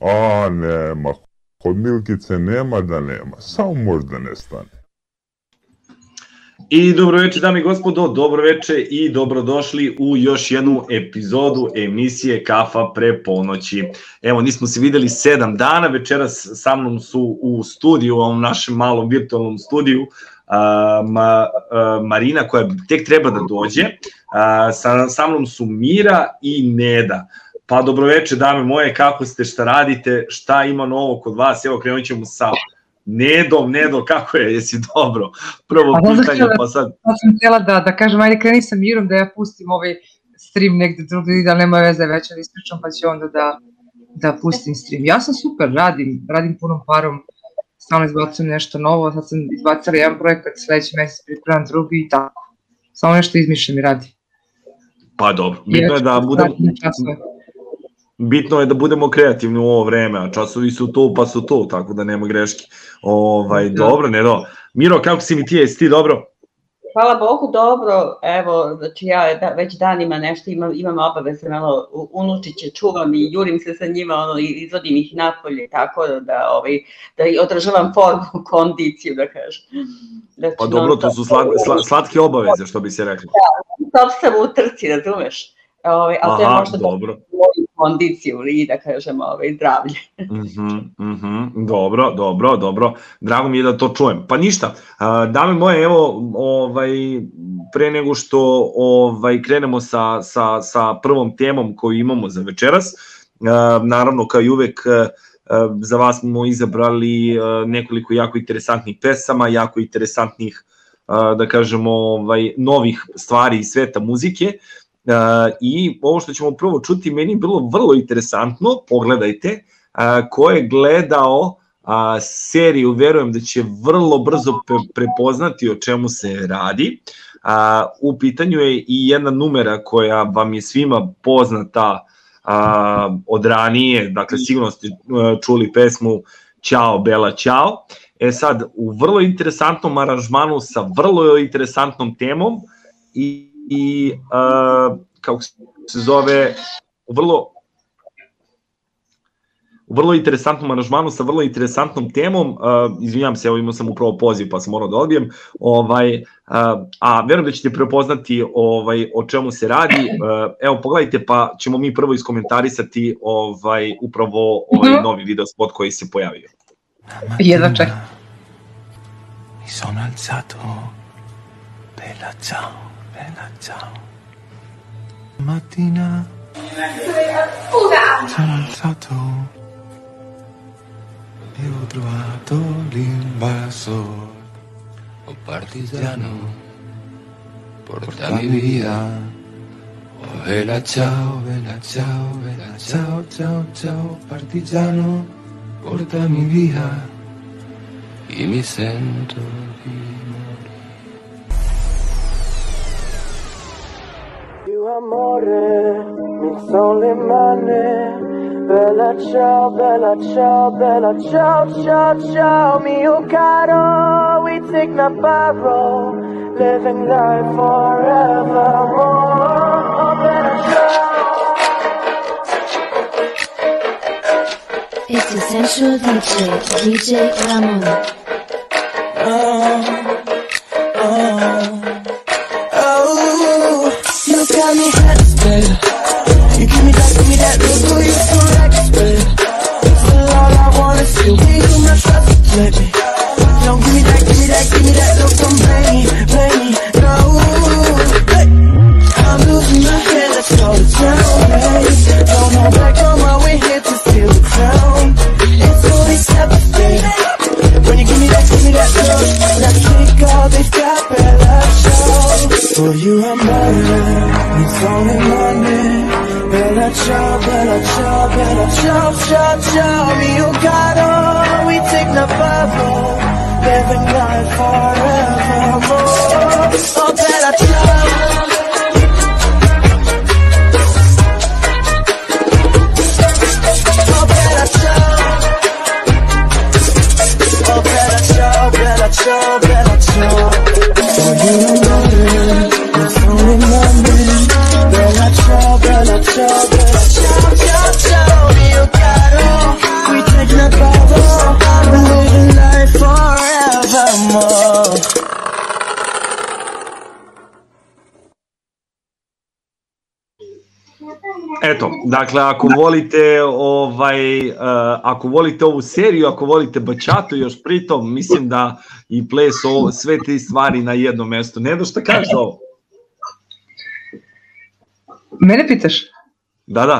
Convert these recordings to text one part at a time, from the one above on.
A, nema. Kod Milkice nema da nema. Samo možda nestane. I dobro večer, dame i gospodo, dobro večer i dobrodošli u još jednu epizodu emisije Kafa pre ponoći. Evo, nismo se videli sedam dana, večeras sa mnom su u studiju, u ovom našem malom virtualnom studiju, a, ma, a, Marina koja tek treba da dođe, a, sa, sa mnom su Mira i Neda. Pa dobroveče dame moje, kako ste, šta radite, šta ima novo kod vas, evo krenut ćemo sa Nedom, Nedo, kako je, jesi dobro? Prvo Pa da, pitanje, htjela- pa sad, Ja sam htjela da, da kažem, ajde kreni sa mirom da ja pustim ovaj stream negde drugdje, da nema veze već da ispričam, pa ću onda da, da pustim stream. Ja sam super, radim, radim punom parom, stalno izbacujem nešto novo, sad sam izbacila jedan projekat, sledeći mesec pripremam drugi i tako. Samo nešto izmišljam i radim. pa dobro, bitno je da budemo, časove. Bitno je da budemo kreativni u ovo vreme, a časovi su tu pa su tu, tako da nema greške. Ovaj, Da. dobro, Nedo. Miro, kako si mi ti, jesi ti dobro? Hvala Bogu, dobro, evo, znači ja da, već danima nešto imam, imam obaveze, malo unučiće čuvam i jurim se sa njima, ono, i izvodim ih napolje, tako da, da, ovaj, da i održavam formu, kondiciju, da kažem. Znači, Pa dobro, to su slad, sla, slatke obaveze, što bi se rekli. Top sam u trci, razumeš? Ovaj, ali to je Aha, možda da dobro. moju kondiciju i da kažem ovaj, zdravlje. Mhm, mhm, dobro, dobro, dobro. Drago mi je da to čujem. Pa ništa, a, dame moje, evo, ovaj, pre nego što ovaj, krenemo sa, sa, sa prvom temom koju imamo za večeras, naravno, kao i uvek, za vas smo izabrali nekoliko jako interesantnih pesama, jako interesantnih, da kažemo, ovaj, novih stvari iz sveta muzike. Uh, I ovo što ćemo prvo čuti, meni je bilo vrlo interesantno, pogledajte, a, ko je gledao seriju, verujem da će vrlo brzo pre, prepoznati o čemu se radi. U pitanju je i jedna numera koja vam je svima poznata od ranije, dakle sigurno ste a, čuli pesmu Ćao Bela Ćao. E sad, u vrlo interesantnom aranžmanu sa vrlo interesantnom temom i, i a, kako se zove, u vrlo u vrlo interesantnom aranžmanu sa vrlo interesantnom temom, uh, izvinjam se, evo imao sam upravo poziv pa sam morao da odbijem, ovaj, uh, a verujem da ćete prepoznati ovaj, o čemu se radi. Uh, evo pogledajte pa ćemo mi prvo iskomentarisati ovaj, upravo ovaj Mhm. novi video spot koji se pojavio. Jedva čekam. Mi sono alzato, bella ciao, ciao. Mattina sono alzato e ho trovato l'invasor. Oh partigiano, porta mi vida. Oh vela ciao, vela ciao, vela ciao, ciao, ciao, partigiano, porta mi via. Y mi sento di amore mi sono le mani Bella ciao, bella ciao, bella ciao, ciao, ciao Mio caro, we take Navarro Living life forevermore. Oh, bella ciao. It's Essential DJ, DJ Ramon. Oh, oh. You got me headspin. You give me that, give me that look, who you so expert. Still all I is you. We do my trust, baby. Don't give me that, give me that, give me that look, don't play me, play me. No, hey. I'm losing my head, let's go to town, babe. Don't hold back, come on, we're here to steal the crown. It's only steps, babe. When you give me that, give me that look, now kick all this got. For you I'm murder, it's only money. Bella ciao, bella ciao, bella ciao, ciao, ciao. Mio oh caro, oh, we take Navarro, oh. living life forevermore. Oh, bella ciao. Oh, bella ciao. Oh, bella ciao. For you Eto, dakle, ako volite ovaj, uh, ako volite ovu seriju, ako volite bačatu još pritom, mislim da i ples ovo, sve te stvari na jednom mestu. Ne da šta kažeš ovo? Mene pitaš? Da, da.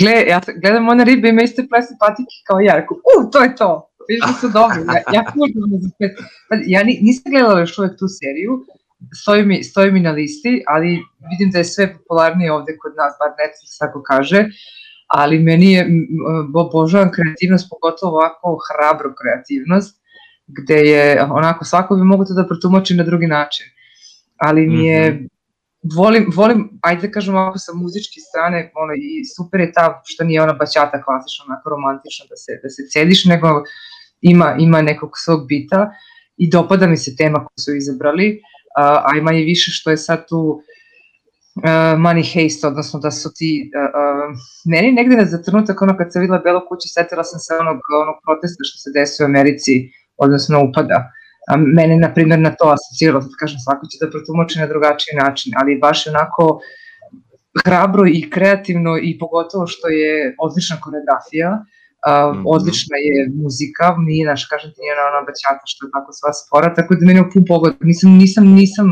Gle, ja gledam one ribe ima iste plesne patike kao ja, rekao, u, to je to. Viš da su dobri, ja, ja. Pa, ja ni, nisam gledala još uvek tu seriju, stoji mi, stoji mi na listi, ali vidim da je sve popularnije ovde kod nas, bar Netflix tako kaže, ali meni je, obožavam kreativnost, pogotovo ovako hrabru kreativnost, gde je onako svako bi mogo to da protumači na drugi način. Ali mi je, volim, volim, ajde da kažem ovako sa muzičke strane, ono, i super je ta, što nije ona baćata klasična, onako romantična, da se, da se cediš, nego ima, ima nekog svog bita i dopada mi se tema koju su izabrali, a, a ima i više što je sad tu uh, money haste, odnosno da su ti, uh, uh, meni negde na za trenutak ono kad sam videla Belo kuće, setila sam se onog, onog protesta što se desio u Americi, odnosno upada. Mene, na primjer, na to asociralo, sad kažem, svako će da protumači na drugačiji način, ali baš onako hrabro i kreativno i pogotovo što je odlična koreografija, uh, Mhm. odlična je muzika, nije naš, kažem ti, nije ona, ona baćata što je tako sva spora, tako da meni je pun pogod, nisam, nisam, nisam,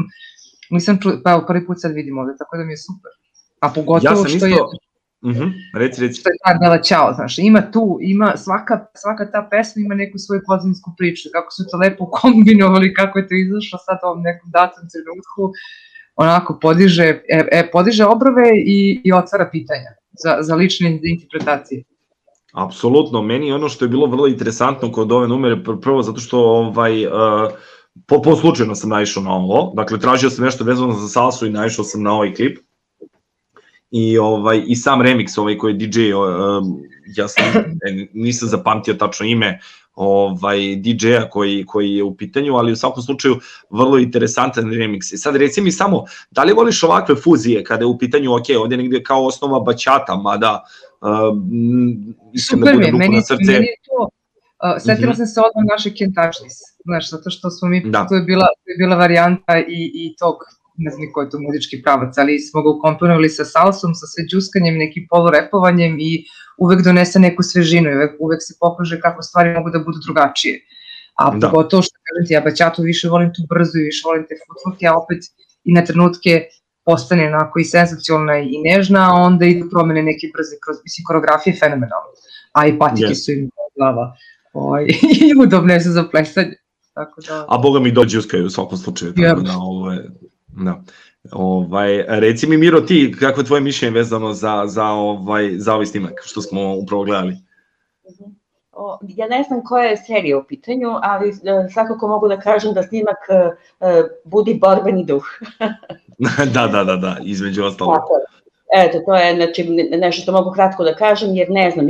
nisam ču, pa evo, prvi put sad vidim ovde, tako da mi je super. A pogotovo Ja što je Mhm, reci, reci. što je ta Bela Ćao, znaš, ima tu, ima svaka, svaka ta pesma ima neku svoju pozadinsku priču, kako su to lepo kombinovali, kako je to izašlo sad ovom nekom datom trenutku, onako podiže, e, e, podiže obrove i, i otvara pitanja za, za lične interpretacije. Apsolutno, meni ono što je bilo vrlo interesantno kod ove numere, pr- prvo zato što ovaj, uh, po, po slučajno sam naišao na ovo, dakle tražio sam nešto vezano za salsu i naišao sam na ovaj klip. I ovaj i sam remix ovaj koji je DJ uh, ja sam e, nisam zapamtio tačno ime ovaj DJ-a koji koji je u pitanju, ali u svakom slučaju vrlo interesantan remix. I sad reci mi samo, da li voliš ovakve fuzije kada je u pitanju, ok, ovdje je negde kao osnova bačata, mada uh, iskreno da Super mi budem ruku meni, na srce, meni je to, uh, setila Mhm. sam se odmah naše Kentačnis, znaš, zato što smo mi, Da. tu je bila, tu je bila varijanta i, i tog, ne znam koji je to muzički pravac, ali smo ga ukomponovali sa salsom, sa sve džuskanjem, nekim polurepovanjem i uvek donese neku svežinu i uvek, uvek se pokaže kako stvari mogu da budu drugačije. A Da. pogotovo što kažem ti, ja baćatu više volim tu brzo i više volim te futvorke, a opet i na trenutke postane onako i senzacionalna i nežna, a onda idu promene neke brze kroz, mislim, koreografije je fenomenalna. A i patike Yes. su im glava. Ovaj, I udobne su za plesanje. Tako da... a boga mi dođe uskaju u svakom slučaju, tako Jel. da ovo je, da. Ovaj, reci mi Miro ti, kako je tvoje mišljenje vezano za, za, ovaj, za ovaj snimak što smo upravo gledali? O, ja ne znam koja je serija u pitanju, ali e, svakako mogu da kažem da snimak e, e, budi borbeni duh. da, da, da, da, između ostalog. Tako. Eto, to je znači, ne- nešto što mogu kratko da kažem, jer ne znam,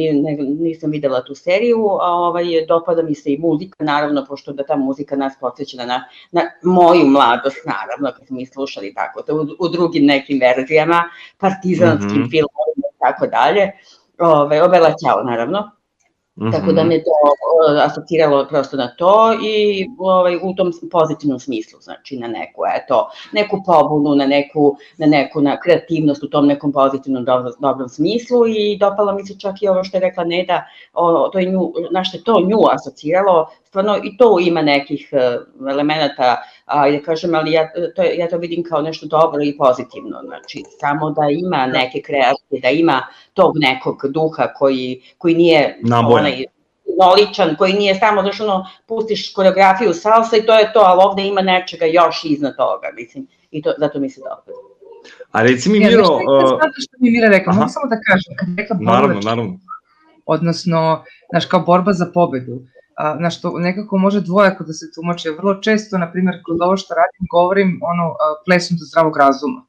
nisam videla tu seriju, a ovaj, dopada mi se i muzika, naravno, pošto da ta muzika nas podsjeća na, na moju mladost, naravno, kad smo mi slušali tako, to u, u drugim nekim verzijama, partizanskim mm -hmm. filmovima i tako dalje, Ove, Obela Ćao, naravno, Tako da Mhm. me to o, asociralo prosto na to i ovaj, u tom pozitivnom smislu, znači na neku, eto, neku pobunu, na neku, na neku na kreativnost u tom nekom pozitivnom dobro, dobrom smislu i dopalo mi se čak i ovo što je rekla Neda, o, to je nju, na što je to nju asociralo, stvarno i to ima nekih uh, elemenata, a, da kažem, ali ja to, ja to vidim kao nešto dobro i pozitivno, znači samo da ima neke kreacije, da ima tog nekog duha koji, koji nije Nabojan. onaj noličan, koji nije samo, znaš, ono, pustiš koreografiju salsa i to je to, ali ovde ima nečega još iznad toga, mislim, i to, zato mi se dopada. A reci mi Ja, Miro, znaš, šta- uh, znate što mi Mira rekla, mogu samo da kažem, kad rekla naravno, borba, naravno. odnosno, znaš, kao borba za pobedu, a, znaš, to nekako može dvojako da se tumače. Vrlo često, na primjer, kroz ovo što radim, govorim ono, plesom do zdravog razuma.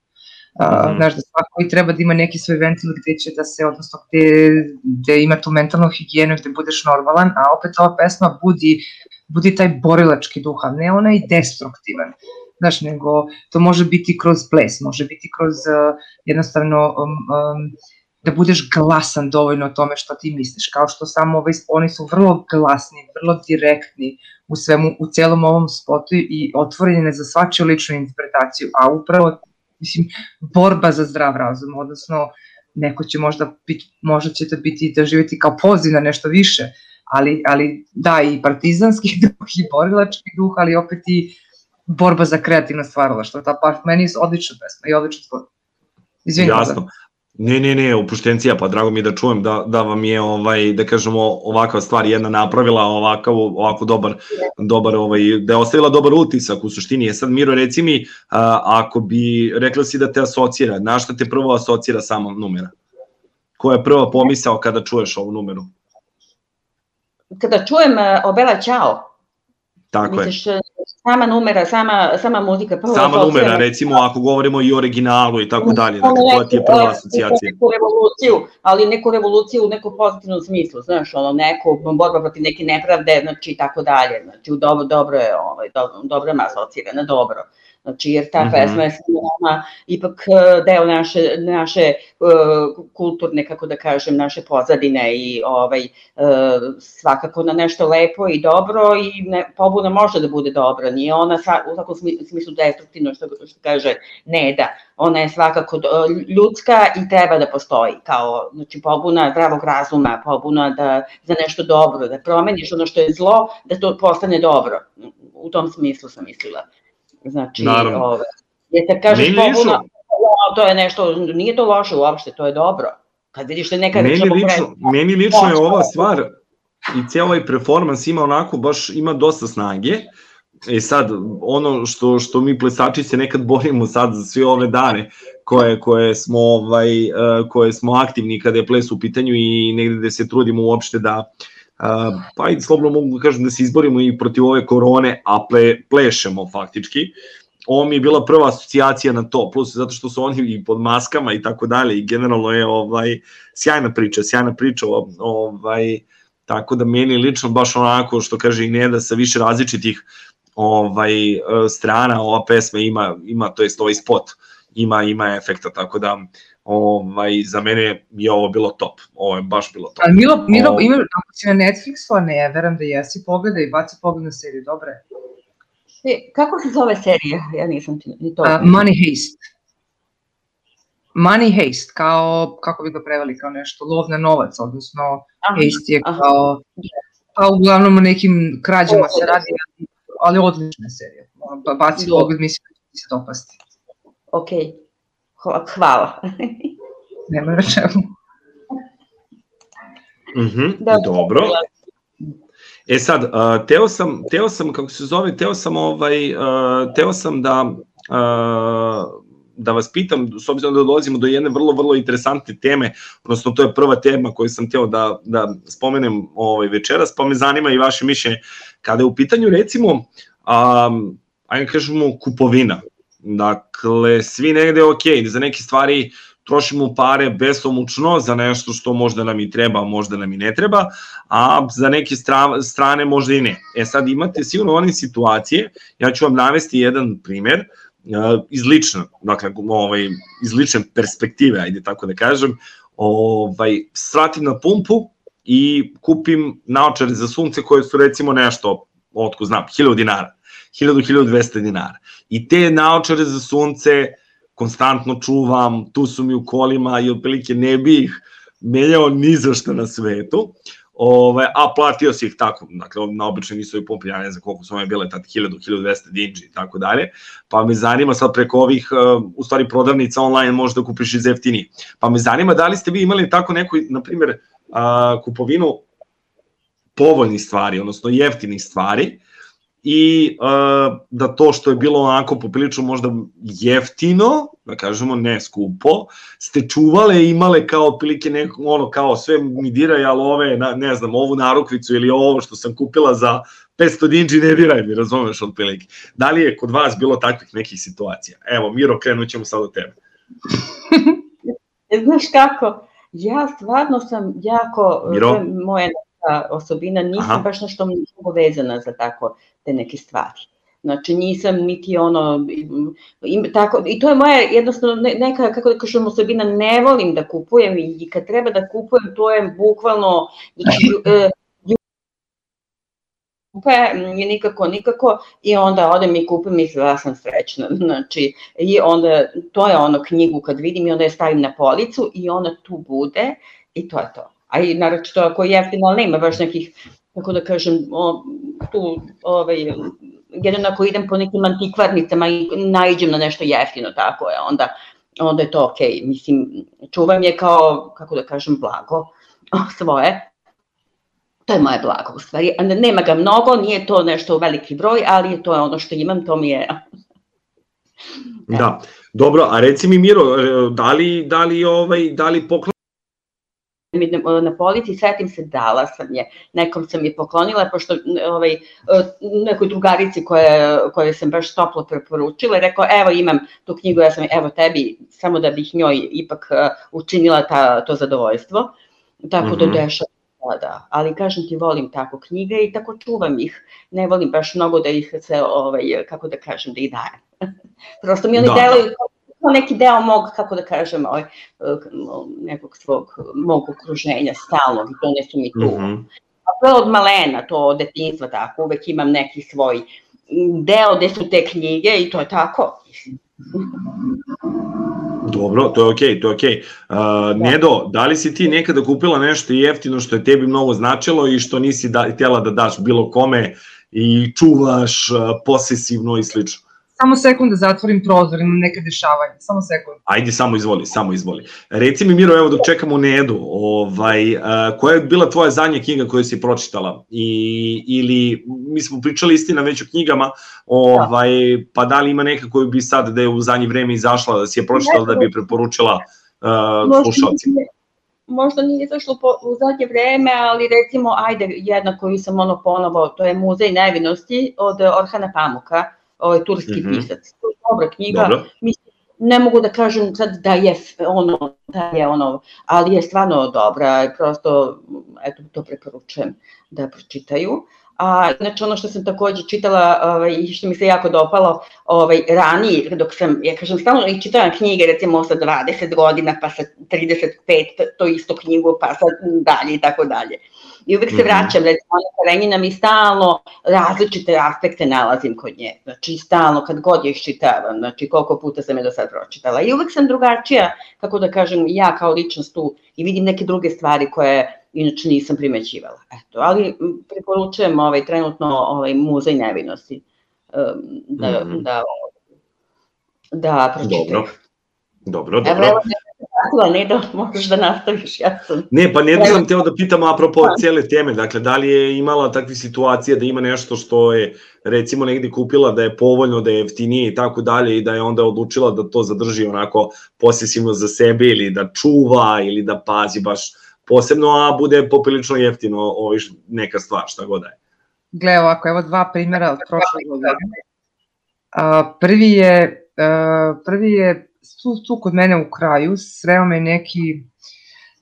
A, Mhm. Znaš, da svako i treba da ima neki svoj ventil gde će da se, odnosno gde, gde ima tu mentalnu higijenu, gde budeš normalan, a opet ova pesma budi, budi taj borilački duh, a ne onaj destruktivan. Znaš, nego to može biti kroz ples, može biti kroz uh, jednostavno um, um, da budeš glasan dovoljno o tome što ti misliš, kao što samo ovaj, oni su vrlo glasni, vrlo direktni u svemu, u celom ovom spotu i otvoren je za svačiju ličnu interpretaciju, a upravo, mislim, borba za zdrav razum, odnosno neko će možda biti, možda će to biti doživjeti kao poziv na nešto više, ali, ali da, i partizanski duh i borilački duh, ali opet i borba za kreativno stvaralaštvo. Ta pa meni je odlična pesma i odličan sport. Izvinite. Jasno. Ne, ne, ne, opuštencija, pa drago mi je da čujem da, da vam je, ovaj, da kažemo, ovakva stvar jedna napravila ovakav, ovako dobar, dobar ovaj, da je ostavila dobar utisak u suštini. Je sad, Miro, reci mi, a, ako bi, rekla si da te asocira, na šta te prvo asocira sama numera? Koja je prva pomisao kada čuješ ovu numeru? Kada čujem uh, Obela Ćao, Tako je. misliš eh, sama numera, sama, sama muzika, prvo Sama asocira numera, me- recimo, ako govorimo i originalu i tako dalje, dakle, koja ti je prva asocijacija? Neku revoluciju, ali neku revoluciju u nekom pozitivnom smislu, znaš, ono, neku borba protiv neke nepravde, znači, i tako dalje, znači, u dobro, dobro je, ovaj, dobro, dobro me asocira, na dobro. Znači, jer ta Mhm. pesma je nama ipak e, deo naše, naše e, kulturne, kako da kažem, naše pozadine i ovaj, e, svakako na nešto lepo i dobro i ne, pobuna može da bude dobra, nije ona sa, u svakom smi- smislu destruktivno što, što kaže ne da, ona je svakako ljudska i treba da postoji kao znači pobuna zdravog razuma, pobuna da za nešto dobro, da promeniš ono što je zlo, da to postane dobro. U tom smislu sam mislila. Znači, Naravno. ove, jer kad kažeš pobuna, lično- "O, to je nešto, nije to loše uopšte, to je dobro. Kad vidiš da je neka Meni lično, pokret- meni lično je ova stvar i cijel ovaj performans ima onako baš ima dosta snage. E sad, ono što, što mi plesači se nekad borimo sad za sve ove dane koje, koje, smo, ovaj, e, koje smo aktivni kada je ples u pitanju i negde gde se trudimo uopšte da a, pa i slobodno mogu da kažem da se izborimo i protiv ove korone, a ple, plešemo faktički. Ovo mi je bila prva asocijacija na to, plus zato što su oni i pod maskama i tako dalje i generalno je ovaj sjajna priča, sjajna priča ovaj tako da meni lično baš onako što kaže i Neda sa više različitih ovaj strana ova pesma ima ima to jest ovaj spot ima ima efekta tako da ovaj za mene je ovo bilo top. Ovo je baš bilo top. Ali Milo, Milo O- ima, ako si na Netflixu, a ne, ja verujem da jesi, pogledaj, baci pogled na seriju, dobro je. E, Kako se zove serija? Ja nisam ti- ni to. Uh, Money Heist. Money Heist, kao, kako bi ga preveli, kao nešto, lov na novac, odnosno Aha, Heist je aha. kao, pa uglavnom o nekim krađama se radi, ali odlična serija. Ba- Baci pogled, mislim da će ti se dopasti. Ok, Hva- hvala. Nema na čemu. Mhm, Da. dobro. E sad, uh, teo sam, teo sam, kako se zove, teo sam, ovaj, uh, teo sam da, uh, da vas pitam, s obzirom da dolazimo do jedne vrlo, vrlo interesantne teme, odnosno to je prva tema koju sam teo da, da spomenem ovaj, večeras, pa me zanima i vaše mišljenje. Kada je u pitanju, recimo, um, ajde kažemo, kupovina, dakle, svi negde je okej, za neke stvari trošimo pare besomučno za nešto što možda nam i treba, možda nam i ne treba, a za neke stra, strane možda i ne. E sad imate sigurno one situacije, ja ću vam navesti jedan primer, uh, iz lične, dakle, ovaj, iz lične perspektive, ajde tako da kažem, ovaj, sratim na pumpu i kupim naočare za sunce koje su recimo nešto, otko znam, 1000 dinara, 1000-1200 dinara. I te naočare za sunce konstantno čuvam, tu su mi u kolima i otprilike ne bi ih menjao ni za šta na svetu. Ove, a platio si ih tako, dakle, na obično nisu i pumpe, ja ne znam koliko su ove bile tad, 1000, 1200 dinđi i tako dalje, pa me zanima sad preko ovih, uh, u stvari prodavnica online možda kupiš iz jeftinije. Pa me zanima da li ste vi imali tako neku, na primjer, uh, kupovinu povoljnih stvari, odnosno jeftinih stvari, i uh, da to što je bilo onako poprilično možda jeftino, da kažemo ne skupo, ste čuvale i imale kao otprilike neko, ono kao sve mi diraj, ali ove, na, ne znam, ovu narukvicu ili ovo što sam kupila za 500 dinđi ne diraj mi, razumeš otprilike. Da li je kod vas bilo takvih nekih situacija? Evo, Miro, krenut ćemo sad od tebe. E, Znaš kako, ja stvarno sam jako, Miro? je moja osobina, nisam Aha. baš nešto mnogo vezana za tako te neke stvari. Znači nisam niti ono, im, tako, i to je moja jednostavno ne- neka, kako da kažem, osobina, ne volim da kupujem i kad treba da kupujem, to je bukvalno, znači, kupe, nikako, nikako, i onda odem i kupim i ja sam srećna. Znači, i onda, to je ono knjigu kad vidim i onda je stavim na policu i ona tu bude i to je to. A i naravno ako je jeftino, ali nema baš nekih, kako da kažem, o, tu, ovaj, jedino ako idem po nekim antikvarnicama i naiđem na nešto jeftino, tako je, onda, onda je to okej. Okay. Mislim, čuvam je kao, kako da kažem, blago svoje, to je moje blago u stvari. Nema ga mnogo, nije to nešto veliki broj, ali to je ono što imam, to mi je... da, dobro, a reci mi Miro, da li, da li, ovaj, da li poklon na polici, setim se, dala sam je, nekom sam je poklonila, pošto ovaj, nekoj drugarici koje, koje sam baš toplo preporučila, rekao, evo imam tu knjigu, ja sam, evo tebi, samo da bih njoj ipak učinila ta, to zadovoljstvo, tako mm -hmm. da dešava Da, da, ali kažem ti volim tako knjige i tako čuvam ih. Ne volim baš mnogo da ih se, ovaj, kako da kažem, da ih dajem. Prosto mi oni da, delaju da. neki deo mog, kako da kažem, ovaj, nekog svog, mog okruženja stalnog i to ne su mi tu. Mm -hmm. A to je od malena, to od detinstva tako, uvek imam neki svoj deo gde su te knjige i to je tako. Dobro, to je okej, okay, to je okej. Okay. Uh, Nedo, da li si ti nekada kupila nešto jeftino što je tebi mnogo značilo i što nisi da, htjela da daš bilo kome i čuvaš uh, posesivno i slično? Samo sekund da zatvorim prozor, imam neke dešavanja, samo sekund. Ajde, samo izvoli, samo izvoli. Reci mi, Miro, evo dok čekamo Nedu, ovaj, uh, koja je bila tvoja zadnja knjiga koju si pročitala? I, ili, mi smo pričali istina već o knjigama, ovaj, pa da li ima neka koju bi sad, da je u zadnje vreme izašla, da si je pročitala, da bi je preporučila uh, slušalcima? možda nije izašlo po, u zadnje vreme, ali recimo, ajde, jedna koju sam ono ponovo, to je Muzej nevinosti od Orhana Pamuka ovaj turski mm -hmm. pisac. To je dobra knjiga. Dobro. Mislim, ne mogu da kažem sad da je ono, da je ono, ali je stvarno dobra prosto, eto, to preporučujem da pročitaju. A znači ono što sam takođe čitala ovaj, i što mi se jako dopalo ovaj, ranije, dok sam, ja kažem, stalno i čitala knjige recimo sa 20 godina, pa sa 35 to isto knjigu, pa sa dalje i tako dalje. I uvek se mhm. vraćam, recimo, Ana Karenjina mi stalno različite aspekte nalazim kod nje. Znači, stalno, kad god je iščitavam, znači, koliko puta sam je do sad pročitala. I uvek sam drugačija, kako da kažem, ja kao ličnost tu i vidim neke druge stvari koje inače nisam primećivala. Eto, ali preporučujem ovaj, trenutno ovaj, muzej nevinosti da, mm -hmm. da, da pročitam. Dobro. Dobro, dobro. Evo, Tako, ne da možeš da nastaviš, ja sam... Ne, pa ne da sam teo da pitam apropo pa. cele teme, dakle, da li je imala takve situacije da ima nešto što je recimo negde kupila da je povoljno, da je jeftinije i tako dalje i da je onda odlučila da to zadrži onako posesivno za sebe ili da čuva ili da pazi baš posebno, a bude poprilično jeftino ovaj, neka stvar, šta god da je. Gle ovako, evo dva primjera od prošle godine. prvi je, prvi je tu, tu kod mene u kraju sreo me neki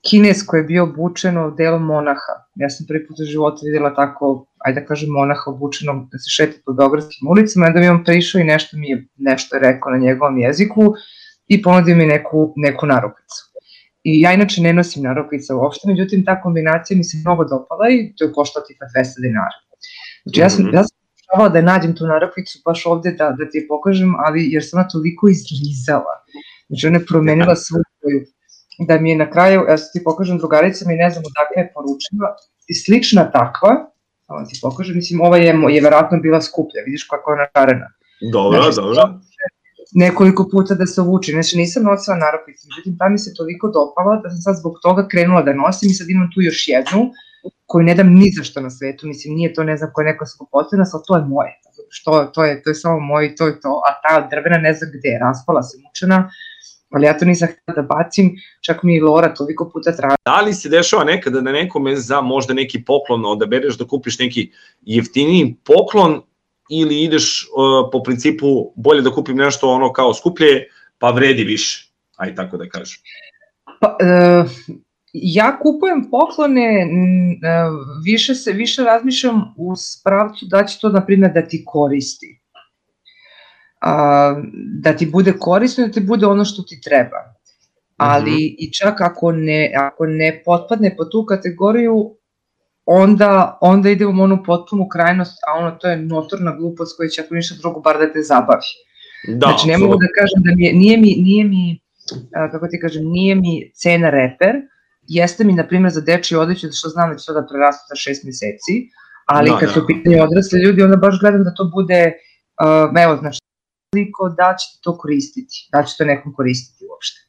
kines koji je bio obučen u delo monaha. Ja sam prvi put u životu videla tako, ajde da kažem, monaha obučenog da se šeti po beogradskim ulicama, onda mi on prišao i nešto mi je, nešto je rekao na njegovom jeziku i ponudio mi neku, neku narukvicu. I ja inače ne nosim narukvica uopšte, međutim ta kombinacija mi se mnogo dopala i to je koštao tipa 200 dinara. Znači ja sam, -hmm. ja sam pokušavala da nađem tu naropnicu baš ovde da, da ti je pokažem, ali jer sam ona toliko izlizala. Znači ona je promenila svoju. Da mi je na kraju, ja ti pokažem drugaricama i ne znam odakle je poručila, slična takva, samo ti pokažem, mislim ova je, je verovatno bila skuplja, vidiš kako je ona šarena. Dobro, znači, dobro. Nekoliko puta da se ovuče, znači nisam nosila naropnicu, međutim ta mi se toliko dopala da sam sad zbog toga krenula da nosim i sad imam tu još jednu, koju ne dam ni za što na svetu, mislim, nije to ne znam koja je neka skupocena, ali to je moje, što, to je, to je samo moje i to je to, a ta drvena ne znam gde je, raspala se mučena, ali ja to nisam htela da bacim, čak mi i Lora toliko puta traži. Da li se dešava nekada da nekome za možda neki poklon odabereš da kupiš neki jeftiniji poklon ili ideš uh, po principu bolje da kupim nešto ono kao skuplje pa vredi više, aj tako da kažem. Pa, uh, ja kupujem poklone, e, više se više razmišljam u spravcu da će to, na primjer, da ti koristi. A, da ti bude korisno, da ti bude ono što ti treba. Ali mm -hmm. i čak ako ne, ako ne potpadne po tu kategoriju, onda, onda idemo u onu potpunu krajnost, a ono to je notorna glupost koja će ako ništa drugo bar da te zabavi. Da, znači ne mogu da kažem da mi je, nije mi, nije mi, kako ti kažem, nije mi cena reper, jeste mi, na primjer, za dečji odeću, što znam da će to da prerastu za šest meseci, ali Da, kad da. su u pitanju odrasli ljudi, onda baš gledam da to bude, uh, evo, znači, koliko da ćete to koristiti, da će to nekom koristiti uopšte.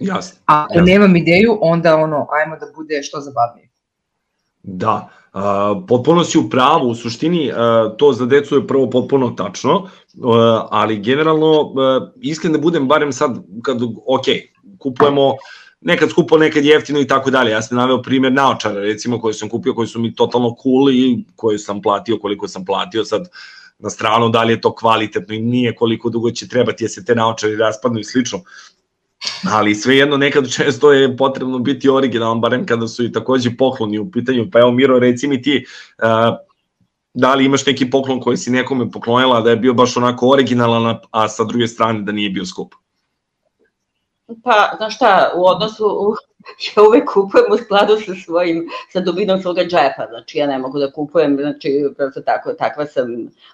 Jasno. A ako Jasno. nemam ideju, onda ono, ajmo da bude što zabavnije. Da, uh, potpuno si u pravu, u suštini uh, to za decu je prvo potpuno tačno, uh, ali generalno, uh, iskren da budem barem sad, kad, ok, kupujemo nekad skupo, nekad jeftino i tako dalje. Ja sam naveo primjer naočara, recimo, koje sam kupio, koji su mi totalno cool i koje sam platio koliko sam platio sad na stranu, da li je to kvalitetno i nije koliko dugo će trebati, jer se te naočari raspadnu i slično. Ali svejedno nekad često je potrebno biti originalan, barem kada su i takođe pokloni u pitanju. Pa evo Miro, reci mi ti, uh, da li imaš neki poklon koji si nekome poklonila da je bio baš onako originalan, a sa druge strane da nije bio skup? Pa, znaš šta, u odnosu, u, ja uvek kupujem u skladu sa svojim, sa dubinom svoga džepa, znači ja ne mogu da kupujem, znači prosto tako, takva sam,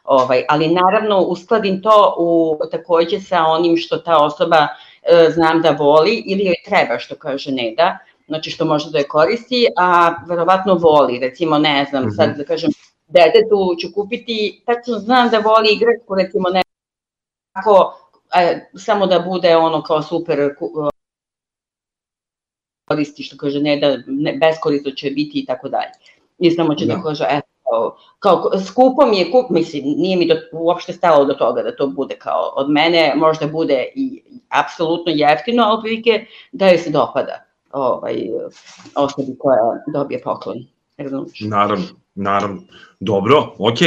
ovaj, ali naravno uskladim to u, takođe sa onim što ta osoba e, znam da voli ili joj treba, što kaže Neda, znači što može da je koristi, a verovatno voli, recimo ne znam, Mhm. sad da kažem, detetu ću kupiti, tačno znam da voli igračku, recimo ne, ako, e, samo da bude ono kao super ku- koristi, što kaže ne da ne, beskorisno će biti i tako dalje. I samo će da, Da. kaže, eto, kao, skupo mi je kup, mislim, nije mi do, uopšte stalo do toga da to bude kao od mene, možda bude i apsolutno jeftino, ali otprilike da joj se dopada ovaj, osobi koja dobije poklon. Razumiješ? Naravno, naravno. Dobro, ok,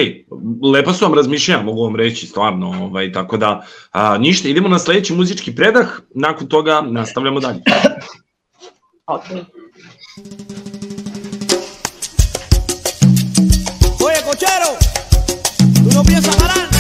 lepa su vam razmišljanja, mogu vam reći, stvarno, ovaj, tako da, a, ništa, idemo na sledeći muzički predah, nakon toga nastavljamo dalje. Okay. Oye, cochero, tú no piensas parar.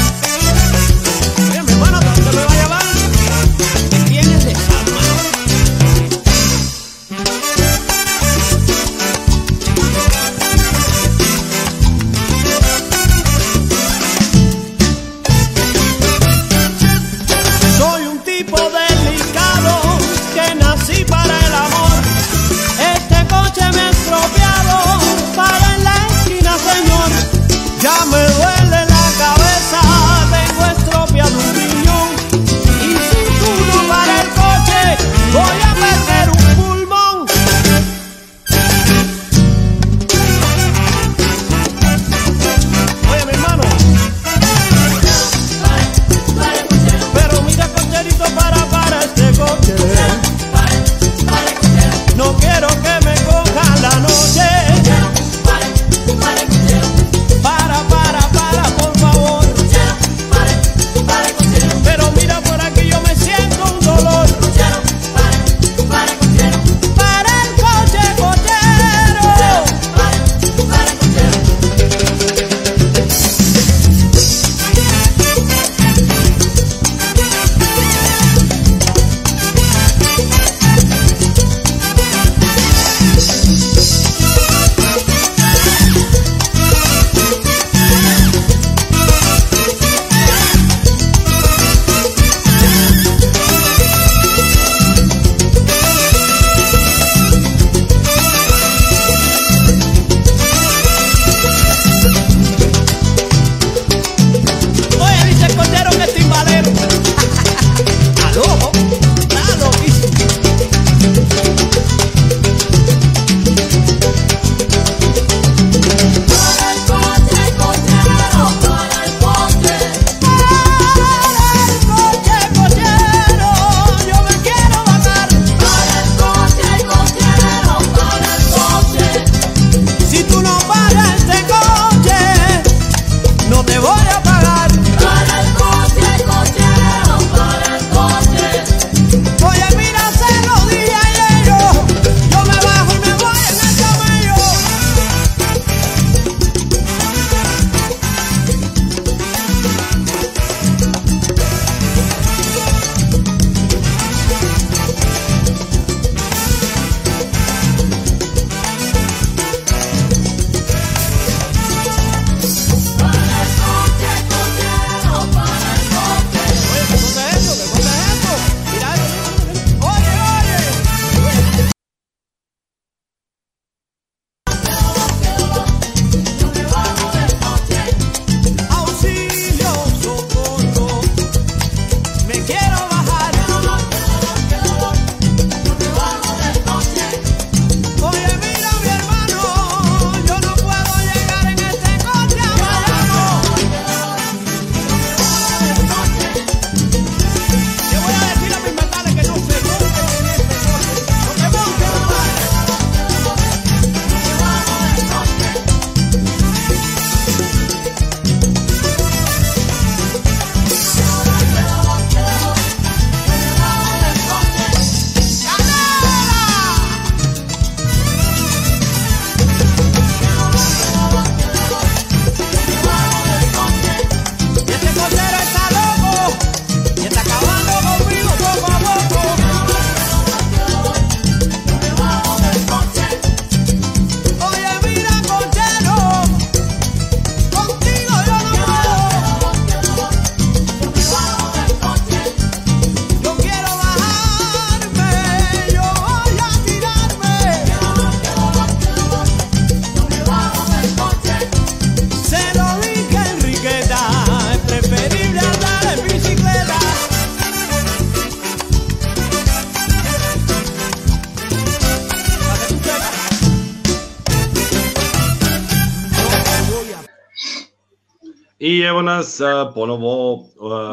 Nas ponovo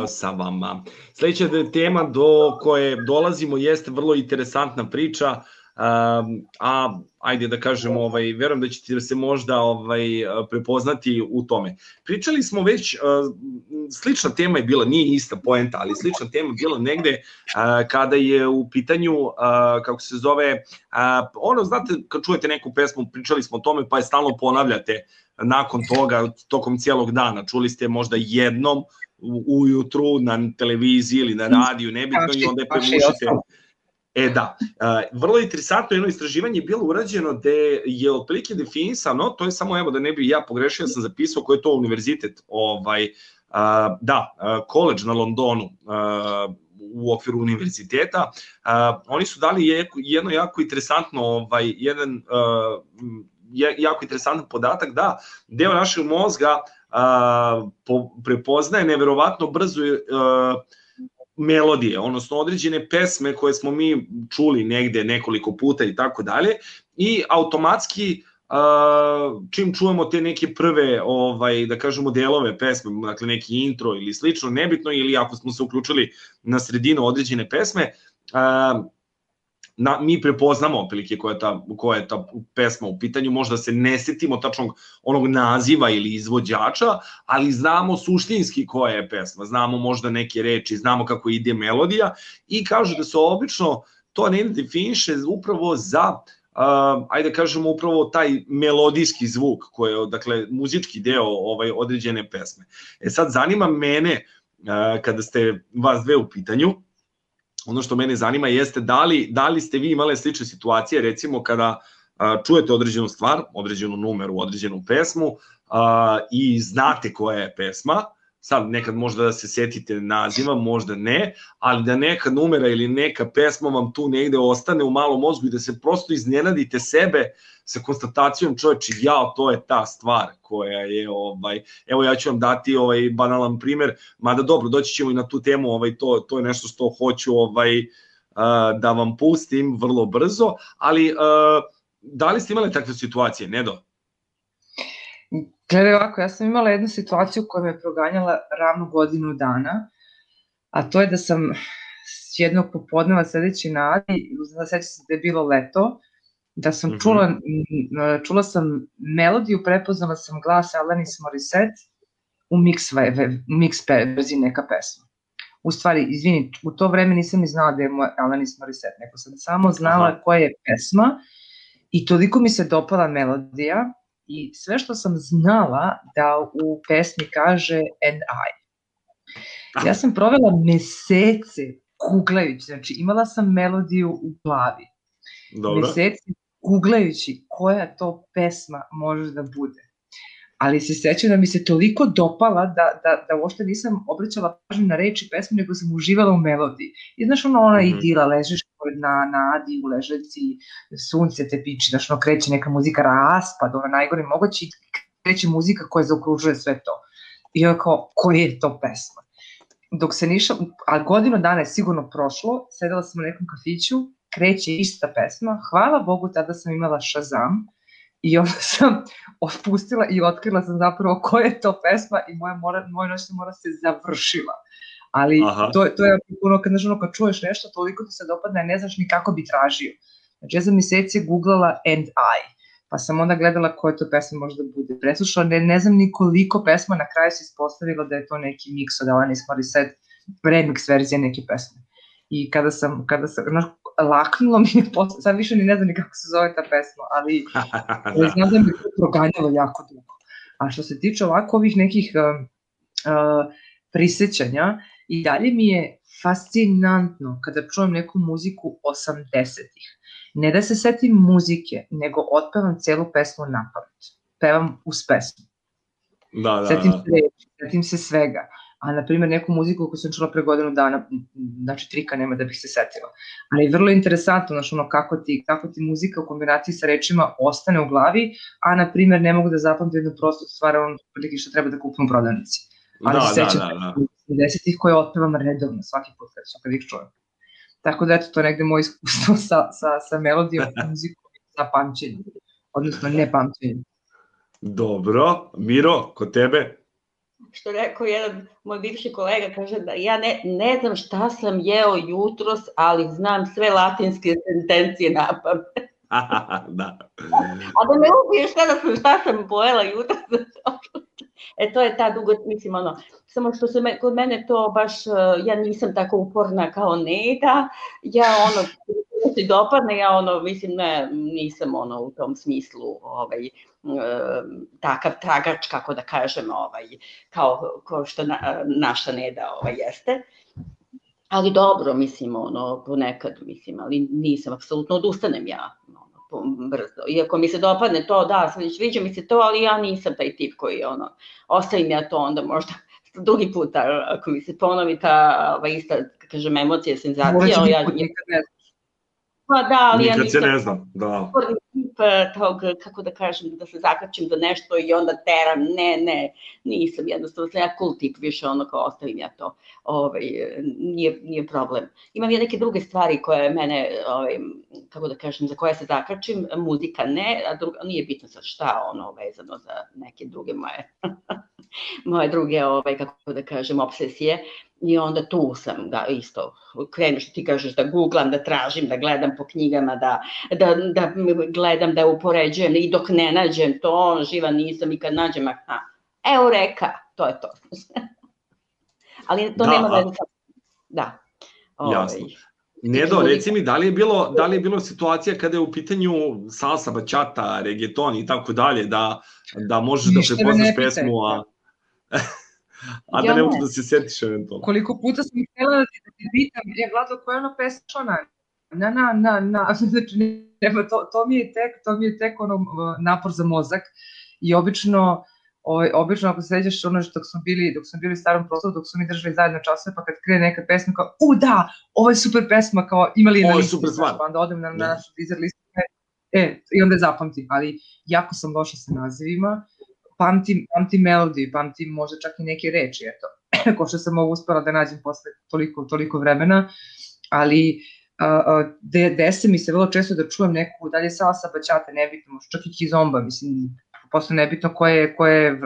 sa vama. Sledeća de- tema do koje dolazimo jeste vrlo interesantna priča, a, ajde da kažemo, ovaj, verujem da ćete se možda ovaj, prepoznati u tome. Pričali smo već, slična tema je bila, nije ista poenta, ali slična tema je bila negde kada je u pitanju, kako se zove, ono, znate, kad čujete neku pesmu, pričali smo o tome, pa je stalno ponavljate, nakon toga, tokom cijelog dana. Čuli ste možda jednom u- ujutru na televiziji ili na radiju, nebitno, i onda je ostalo. E da, uh, vrlo interesantno jedno istraživanje je bilo urađeno gde je otprilike definisano, to je samo evo da ne bi ja pogrešio, ja sam zapisao koji je to univerzitet, ovaj, da, college na Londonu, u okviru univerziteta, oni su dali jedno jako interesantno, ovaj, jedan je, jako interesantan podatak da deo našeg mozga uh, po, prepoznaje neverovatno brzo uh, melodije, odnosno određene pesme koje smo mi čuli negde nekoliko puta i tako dalje i automatski uh, čim čujemo te neke prve ovaj da kažemo delove pesme, dakle neki intro ili slično, nebitno ili ako smo se uključili na sredinu određene pesme, uh, na, mi prepoznamo otprilike koja je, ta, koja je ta pesma u pitanju, možda se ne setimo tačnog onog naziva ili izvođača, ali znamo suštinski koja je pesma, znamo možda neke reči, znamo kako ide melodija i kažu da se obično to ne definiše upravo za uh, ajde da kažemo upravo taj melodijski zvuk koji je dakle muzički deo ovaj određene pesme. E sad zanima mene uh, kada ste vas dve u pitanju, ono što mene zanima jeste da li, da li ste vi imale slične situacije, recimo kada a, čujete određenu stvar, određenu numeru, određenu pesmu a, i znate koja je pesma, sad nekad možda da se setite naziva, možda ne, ali da neka numera ili neka pesma vam tu negde ostane u malom mozgu i da se prosto iznenadite sebe sa konstatacijom čoveče, ja, to je ta stvar koja je, ovaj, evo ja ću vam dati ovaj banalan primer, mada dobro, doći ćemo i na tu temu, ovaj, to, to je nešto što hoću ovaj, da vam pustim vrlo brzo, ali da li ste imali takve situacije, Nedo? Gledaj ovako, ja sam imala jednu situaciju koja me je proganjala ravno godinu dana, a to je da sam s jednog popodneva sedeći na Adi, da se da je bilo leto, da sam Mhm. čula, m, čula sam melodiju, prepoznala sam glas Alanis Morissette u mix, ve- ve- mix verziji neka pesma. U stvari, izvini, u to vreme nisam ni znala da je Alanis Morissette, nego sam samo znala Aha. koja je pesma i toliko mi se dopala melodija i sve što sam znala da u pesmi kaže and I. Ja sam provela mesece googlajući, znači imala sam melodiju u glavi. Dobro. Meseci googlajući koja to pesma može da bude. Ali se sećam da mi se toliko dopala da, da, da uopšte nisam obraćala pažnju na reči pesme, nego sam uživala u melodiji. I znaš ono, ona Mhm. idila, ležiš pored na, na Adi u ležaljci, sunce te piči, znaš ono, kreće neka muzika, raspad, ono najgore moguće, kreće muzika koja zaokružuje sve to. I ja kao, koja je to pesma? Dok se niša, a godinu dana je sigurno prošlo, sedela sam u nekom kafiću, kreće ista pesma, hvala Bogu tada sam imala Shazam i onda sam otpustila i otkrila sam zapravo koja je to pesma i moja, mora, moja noćna mora se završila. Ali Aha. to, to je ono kad, znaš, ono, kad čuješ nešto, toliko ti se dopadne, ne znaš ni kako bi tražio. Znači ja sam meseci googlala and I, pa sam onda gledala koja to pesma može da bude. Preslušala, ne, ne znam ni koliko pesma, na kraju se ispostavilo da je to neki mix od Alanis Morissette, remix verzija neke pesme. I kada sam, kada sam, znaš, laknulo mi je posle, sad više ni ne znam ni kako se zove ta pesma, ali ali znam da mi je to proganjalo jako dugo. A što se tiče ovako ovih nekih uh, uh, prisećanja, i dalje mi je fascinantno kada čujem neku muziku 80-ih. Ne da se setim muzike, nego otpevam celu pesmu na pamet. Pevam uz pesmu. Da, da, Setim da. se reči, setim se svega. A, na primjer, neku muziku koju sam čula pre godinu dana, znači trika nema da bih se setila. Ali vrlo interesantno, znači ono, kako ti, kako ti muzika u kombinaciji sa rečima ostane u glavi, a, na primjer, ne mogu da zapamtim jednu prostu stvar, on prilike što treba da kupim u prodavnici. Ali Da, se da, sećam da, da. 80-ih koje otpevam redovno svaki put kad, su, kad ih čujem. Tako da, eto, to je negde moje iskustvo sa, sa, sa melodijom, muzikom, sa pamćenjem. Odnosno, ne pamćenjem. Dobro. Miro, kod tebe? što rekao jedan moj bivši kolega, kaže da ja ne, ne znam šta sam jeo jutros, ali znam sve latinske sentencije na pamet. da. A da me ubiješ kada sam, šta sam pojela jutros. E to je ta dugo, mislim ono, samo što se me, kod mene to baš, uh, ja nisam tako uporna kao Neda, ja ono, se dopadne, ja ono, mislim, ne, nisam ono u tom smislu, ovaj, takav tragač, kako da kažem, ovaj, kao, kao što na, naša Neda ovaj, jeste. Ali dobro, mislim, ono, ponekad, mislim, ali nisam, apsolutno odustanem ja, ono, brzo. Iako mi se dopadne to, da, sviđa mi se to, ali ja nisam taj tip koji, ono, ostavim ja to onda možda drugi put, ako mi se ponovi ta ova ista, kažem, emocija, senzacija, ali ja... Nikad ne Pa da, ali Nikad ja nisam... se ne znam, da. Tip tog, kako da kažem, da se zakačim do nešto i onda teram, ne, ne, nisam, jednostavno sam ja cool tip više, ono kao ostavim ja to, ovaj, nije, nije problem. Imam ja neke druge stvari koje mene, ovaj, kako da kažem, za koje se zakačim, muzika ne, a druga, nije bitno sa šta ono vezano za neke druge moje, moje druge, ovaj, kako da kažem, obsesije i onda tu sam da isto krenu što ti kažeš da googlam, da tražim, da gledam po knjigama, da, da, da gledam, da upoređujem i dok ne nađem to, živa nisam i kad nađem, aha, evo reka, to je to. Ali to Da, nema a- veze sa... Da. Ovaj, Jasno. Nedo, reci mi, da li je bilo, da li je bilo situacija kada je u pitanju salsa, bačata, reggaeton i tako dalje, da, da možeš Ništa da prepoznaš pesmu, a, a da Ja ne ne. možeš da se setiš eventualno? Koliko puta sam htjela da ti, da ti pitam, je Vlado, koja je ona pesma ona? Na, na, na, na, znači, nema, to, to mi je tek, to mi je tek ono napor za mozak i obično, ovaj, obično ako se sećaš ono što dok smo bili, dok smo bili u starom prostoru, dok smo mi držali zajedno časove, pa kad krene neka pesma kao, u da, ovo je super pesma, kao imali je na listi, super znaš, pa onda odem na, na Da. našu Deezer listu, e, i onda je zapamtim, ali jako sam loša sa nazivima, pamtim, pamtim melodiju, pamtim možda čak i neke reči, eto, ko što sam ovo uspela da nađem posle toliko, toliko vremena, ali a, de, dese mi se vrlo često da čujem neku, dalje salsa, baćata, nebitno, možda čak i kizomba, mislim, posle nebitno koje, je- koje, je, um,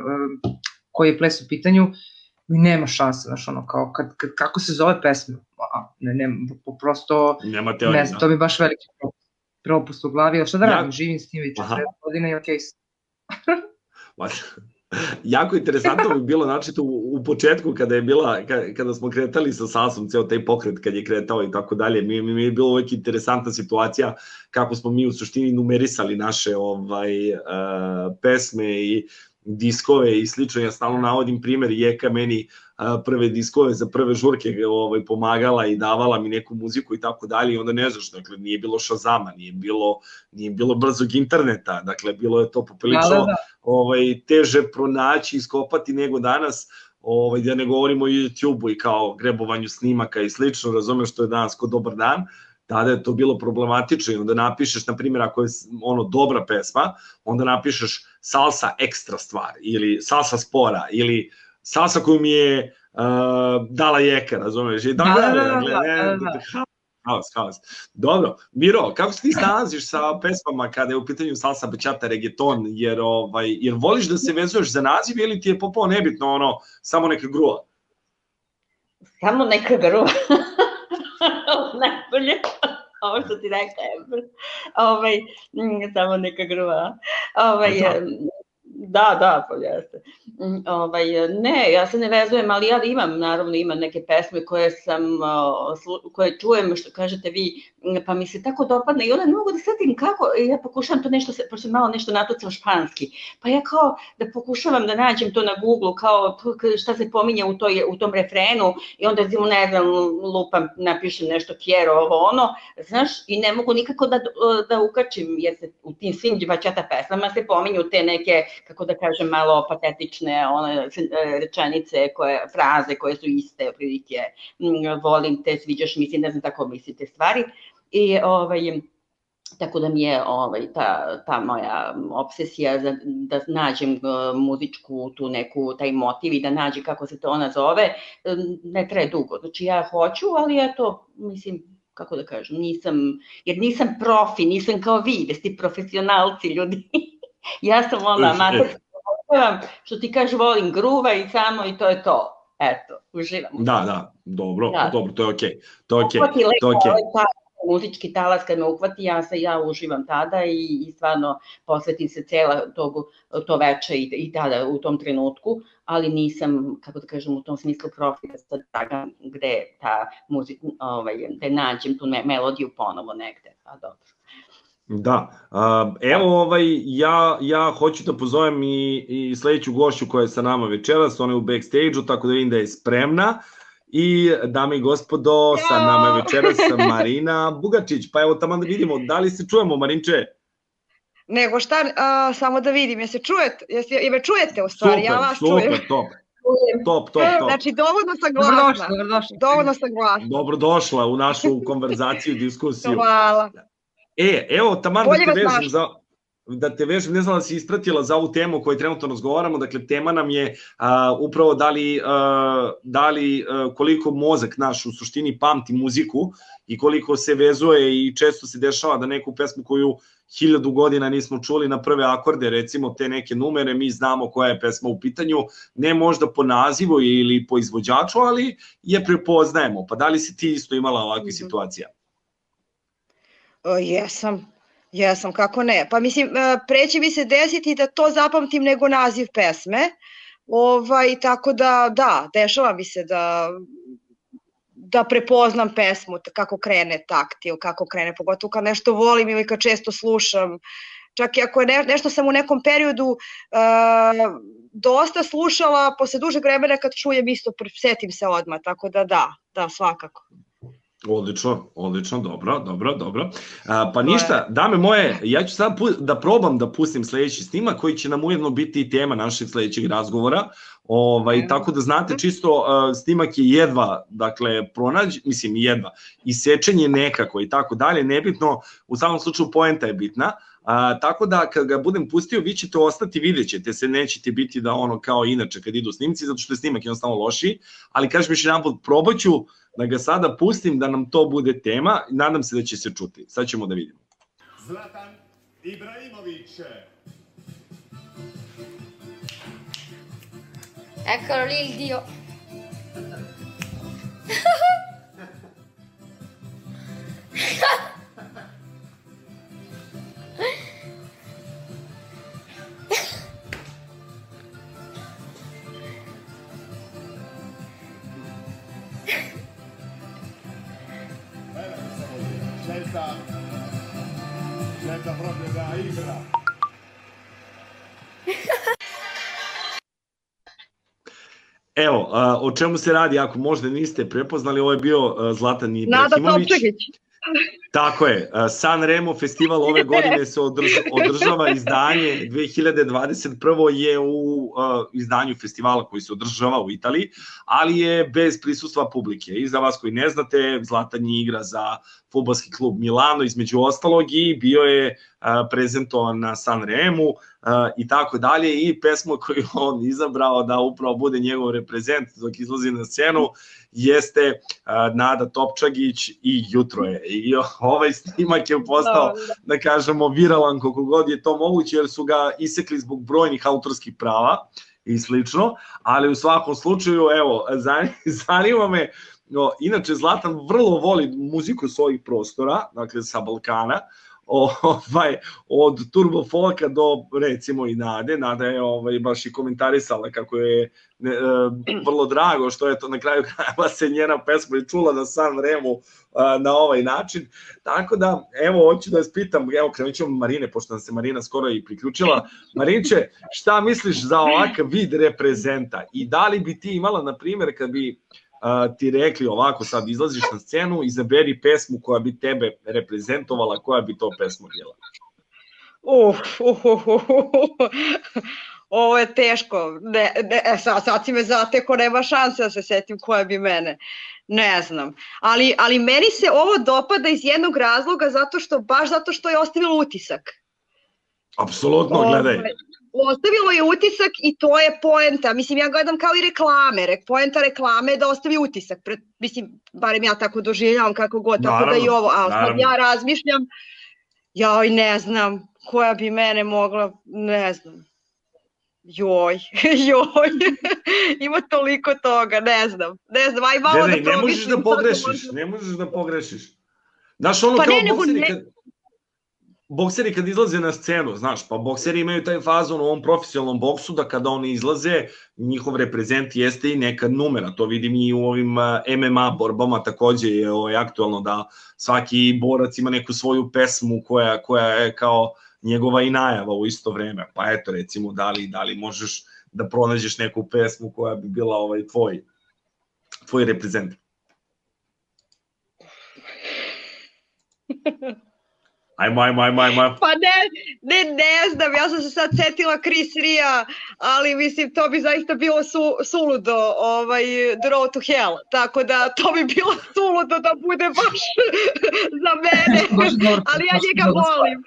koji je ples u pitanju, mi nema šanse, znaš, ono, kao, kad, kad, kako se zove pesma, a, ne, ne, prosto, Nema teorije. ne znam, to mi baš veliki propust, u glavi, ali šta da Ja- radim, živim s tim već Aha. 40 godina i okej sam. Ma, jako interesantno bi bilo načito u, u početku kada je bila ka- kada smo kretali sa Sasom ceo taj pokret kad je kretao i tako dalje mi mi, mi je bilo uvek interesantna situacija kako smo mi u suštini numerisali naše ovaj uh, pesme i diskove i slično ja stalno navodim primer Jeka meni uh, prve diskove za prve žurke ovaj pomagala i davala mi neku muziku i tako dalje i onda ne znaš dakle nije bilo Shazama nije bilo nije bilo brzog interneta dakle bilo je to poprilično Da, da, da. ovaj teže pronaći iskopati nego danas ovaj da ne govorimo o YouTubeu i kao grebovanju snimaka i slično razumeš što je danas ko dobar dan tada je to bilo problematično i onda napišeš na primjer ako je ono dobra pesma onda napišeš salsa ekstra stvar ili salsa spora ili salsa koju mi je uh, dala jeka razumeš i tako Da, da, da, dakle, da, ne, da, da. Haos, haos. Dobro, Miro, kako se ti snalaziš sa pesmama kada je u pitanju salsa, bachata, reggaeton, jer, ovaj, jer voliš da se vezuješ za naziv ili ti je popao nebitno ono, samo neka gruva? Samo neka gruva. Najbolje. Ovo što ti rekao, Ember. Ovaj, mm, samo neka gruva. Ovaj, Da. da, pa jeste. Mm, Ovaj, ne, ja se ne vezujem, ali ja imam, naravno, imam neke pesme koje sam, koje čujem, što kažete vi, mm, pa mi se tako dopadne i onda ne mogu da setim kako, ja pokušavam to nešto, pošto malo nešto natucam španski, pa ja kao da pokušavam da nađem to na Google, kao šta se pominje u, toj, u tom refrenu i onda recimo ne znam, lupam, napišem nešto kjero, ovo ono, znaš, i ne mogu nikako da, da ukačim, jer se u tim svim bačata pesmama se pominju te neke, kako da kažem, malo patetične one, e, rečenice, koje, fraze koje su iste, prilike, mm, volim te, sviđaš mi se, ne znam tako mislite stvari. I ovaj, tako da mi je ovaj, ta, ta moja obsesija za, da nađem uh, muzičku tu neku, taj motiv i da nađem kako se to ona zove, um, ne traje dugo. Znači ja hoću, ali eto, mislim, kako da kažem, nisam, jer nisam profi, nisam kao vi, da ste profesionalci ljudi. ja sam ona otpevam, što ti kažeš, volim gruva i samo i to je to. Eto, uživam. Da, da, dobro, Da. dobro, to je okej. To je okej. Lepo To je okej. ovaj talas, muzički talas kad me uhvati, ja se ja uživam tada i, i stvarno posvetim se cela tog, to veče i, i tada u tom trenutku, ali nisam, kako da kažem, u tom smislu profila sad toga gde ta muzik, ovaj, da nađem tu me, melodiju ponovo negde, pa dobro. Da, evo ovaj, ja, ja hoću da pozovem i, i sledeću gošću koja je sa nama večeras, ona je u backstage-u, tako da vidim da je spremna. I, dame i gospodo, sa nama je večeras Marina Bugačić. Pa evo tamo da vidimo, da li se čujemo, Marinče? Nego šta, a, samo da vidim, jesi čujete, jesi, i me čujete u stvari, ja vas čujem. super, top. Top, top, top. Znači, dovoljno sam Dobrodošla, glasna. dobrodošla. Dovoljno sam glasna. Dobrodošla u našu konverzaciju i diskusiju. Hvala. E, evo, taman da Bolje te vas vežem za da te vežem, ne znam da si ispratila za ovu temu o kojoj trenutno razgovaramo, dakle tema nam je a, upravo da li, a, da li a, koliko mozak naš u suštini pamti muziku i koliko se vezuje i često se dešava da neku pesmu koju hiljadu godina nismo čuli na prve akorde, recimo te neke numere, mi znamo koja je pesma u pitanju, ne možda po nazivu ili po izvođaču, ali je prepoznajemo. Pa da li si ti isto imala ovakve Mhm. situacija? O, jesam, jesam, kako ne. Pa mislim, e, preće mi se desiti da to zapamtim nego naziv pesme, ovaj, tako da, da, dešava mi se da da prepoznam pesmu, kako krene takt ili kako krene, pogotovo kad nešto volim ili kad često slušam. Čak i ako je ne, nešto sam u nekom periodu uh, dosta slušala, posle dužeg vremena kad čujem isto, setim se odmah, tako da da, da, svakako. Odlično, odlično, dobro, dobro, dobro. A, pa ništa, dame moje, ja ću sad da probam da pustim sledeći snimak koji će nam ujedno biti i tema našeg sledećeg razgovora. Ovaj, tako da znate čisto, uh, snimak je jedva, dakle, pronađ, mislim jedva, i sečenje nekako i tako dalje, nebitno, u samom slučaju poenta je bitna, A, tako da kad ga budem pustio vi ćete ostati, vidjet ćete se, nećete biti da ono kao inače kad idu snimci, zato što je snimak jednostavno lošiji, ali kažem još jedan put, probat ću da ga sada pustim da nam to bude tema, nadam se da će se čuti. Sad ćemo da vidimo. Zlatan Ibrahimovic. Eccolo lì il dio. Evo, a, o čemu se radi, ako možda niste prepoznali, ovo je bio a, Zlatan Nada Ibrahimović. Topčagić. Tako je, San Remo festival ove godine se održ, održava izdanje 2021. je u a, izdanju festivala koji se održava u Italiji, ali je bez prisustva publike. I za vas koji ne znate, Zlatan je igra za futbolski klub Milano između ostalog i bio je prezentovan na San Remu a, i tako dalje i pesmu koju on izabrao da upravo bude njegov reprezent dok izlazi na scenu jeste Nada Topčagić i Jutro je. I ovaj snimak je postao, da kažemo, viralan koliko god je to moguće, jer su ga isekli zbog brojnih autorskih prava i slično, ali u svakom slučaju, evo, zani- zanima me, no, inače Zlatan vrlo voli muziku s ovih prostora, dakle sa Balkana, ovaj, od turbo folka do recimo i Nade, Nada je ovaj, baš i komentarisala kako je ne, e, vrlo drago što je to na kraju krajeva se njena pesma i čula na San Remu a, na ovaj način, tako da evo hoću da vas pitam, evo krenut ćemo Marine, pošto nam se Marina skoro i priključila, Marinče, šta misliš za ovakav vid reprezenta i da li bi ti imala, na primjer, kad bi a, ti rekli ovako sad izlaziš na scenu, izaberi pesmu koja bi tebe reprezentovala, koja bi to pesma bila? Uf, uf, uf, uf, uf. Ovo je teško. Ne, ne, e, sad, sad si me zateko, nema šanse da se setim koja bi mene. Ne znam. Ali, ali meni se ovo dopada iz jednog razloga, zato što, baš zato što je ostavilo utisak. Apsolutno, gledaj. Ostavilo je utisak i to je poenta. Mislim, ja gledam kao i reklame. Re, poenta reklame je da ostavi utisak. Pre, mislim, barem ja tako doživljavam kako god. Tako da i Naravno, ovo. A sad naravno. ja razmišljam, joj ne znam koja bi mene mogla, ne znam. Joj, joj, ima toliko toga, ne znam, ne znam, aj malo Gledaj, da ne možeš da pogrešiš, ne možeš da pogrešiš. Znaš, ono Pa kao ne, bokseri ne- kad, bokseri kad izlaze na scenu, znaš, pa bokseri imaju taj fazon u ovom profesionalnom boksu da kada oni izlaze, njihov reprezent jeste i neka numera, to vidim i u ovim a, MMA borbama takođe je ovaj, aktualno da svaki borac ima neku svoju pesmu koja, koja je kao njegova i najava u isto vreme. Pa eto recimo da li, da li možeš da pronađeš neku pesmu koja bi bila ovaj tvoj tvoj reprezent. Ajmo, ajmo, ajmo, ajmo. Pa ne, ne, ne znam, ja sam se sad setila Chris Ria, ali mislim to bi zaista bilo su, suludo, ovaj, The Road to Hell, tako da to bi bilo suludo da bude baš za mene, ali ja njega volim.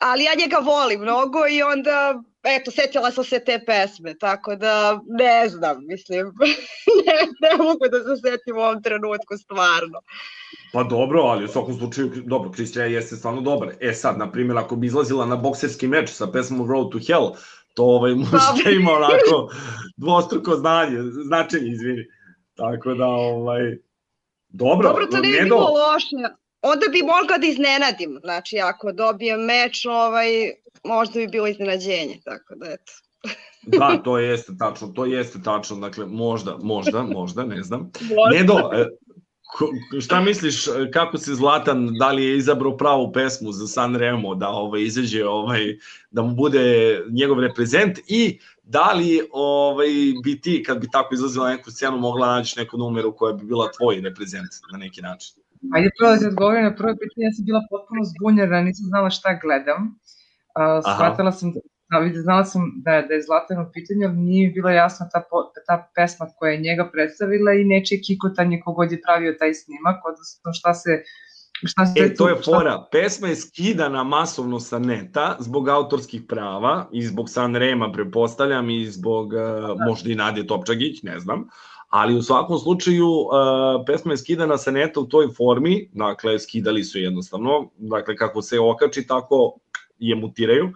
Ali ja njega volim mnogo i onda, eto, setila sam se te pesme, tako da ne znam, mislim, ne, ne mogu da se setim u ovom trenutku stvarno. Pa dobro, ali u svakom slučaju, dobro, Kristija jeste stvarno dobar. E sad, na primjer, ako bi izlazila na bokserski meč sa pesmom Road to Hell, to ovaj, možda ima onako dvostruko znanje, značenje, izvini. Tako da, ovaj, dobro, Dobro, to ne bi bilo loše. Onda bi mogla da iznenadim. Znači, ako dobijem meč, ovaj, možda bi bilo iznenađenje. Tako da, eto. da, to jeste tačno, to jeste tačno, dakle, možda, možda, možda, ne znam. Možda. Nedo, e, ko- šta misliš, e, kako se Zlatan, da li je izabrao pravu pesmu za San Remo, da ovaj, izađe, ovaj, da mu bude njegov reprezent i da li ovaj, bi ti, kad bi tako izlazila na neku scenu, mogla naći neku numeru koja bi bila tvoj reprezent na neki način? Ajde prvo da odgovorim na prvo pitanje, ja sam bila potpuno zbunjena, nisam znala šta gledam. Uh, shvatila sam, da, znala sam da, je- da je Zlatan u pitanju, ali nije mi bilo jasno ta, po- ta pesma koja je njega predstavila i nečije kikotanje kogod je pravio taj snimak, odnosno šta se šta se E, to je tu- šta- fora. Pesma je skidana masovno sa neta zbog autorskih prava i zbog Sanrema, prepostavljam, i zbog uh, možda i Nadje Topčagić, ne znam. Ali u svakom slučaju uh, pesma je skidana sa neta u toj formi, dakle skidali su je jednostavno, dakle kako se okači tako je mutiraju.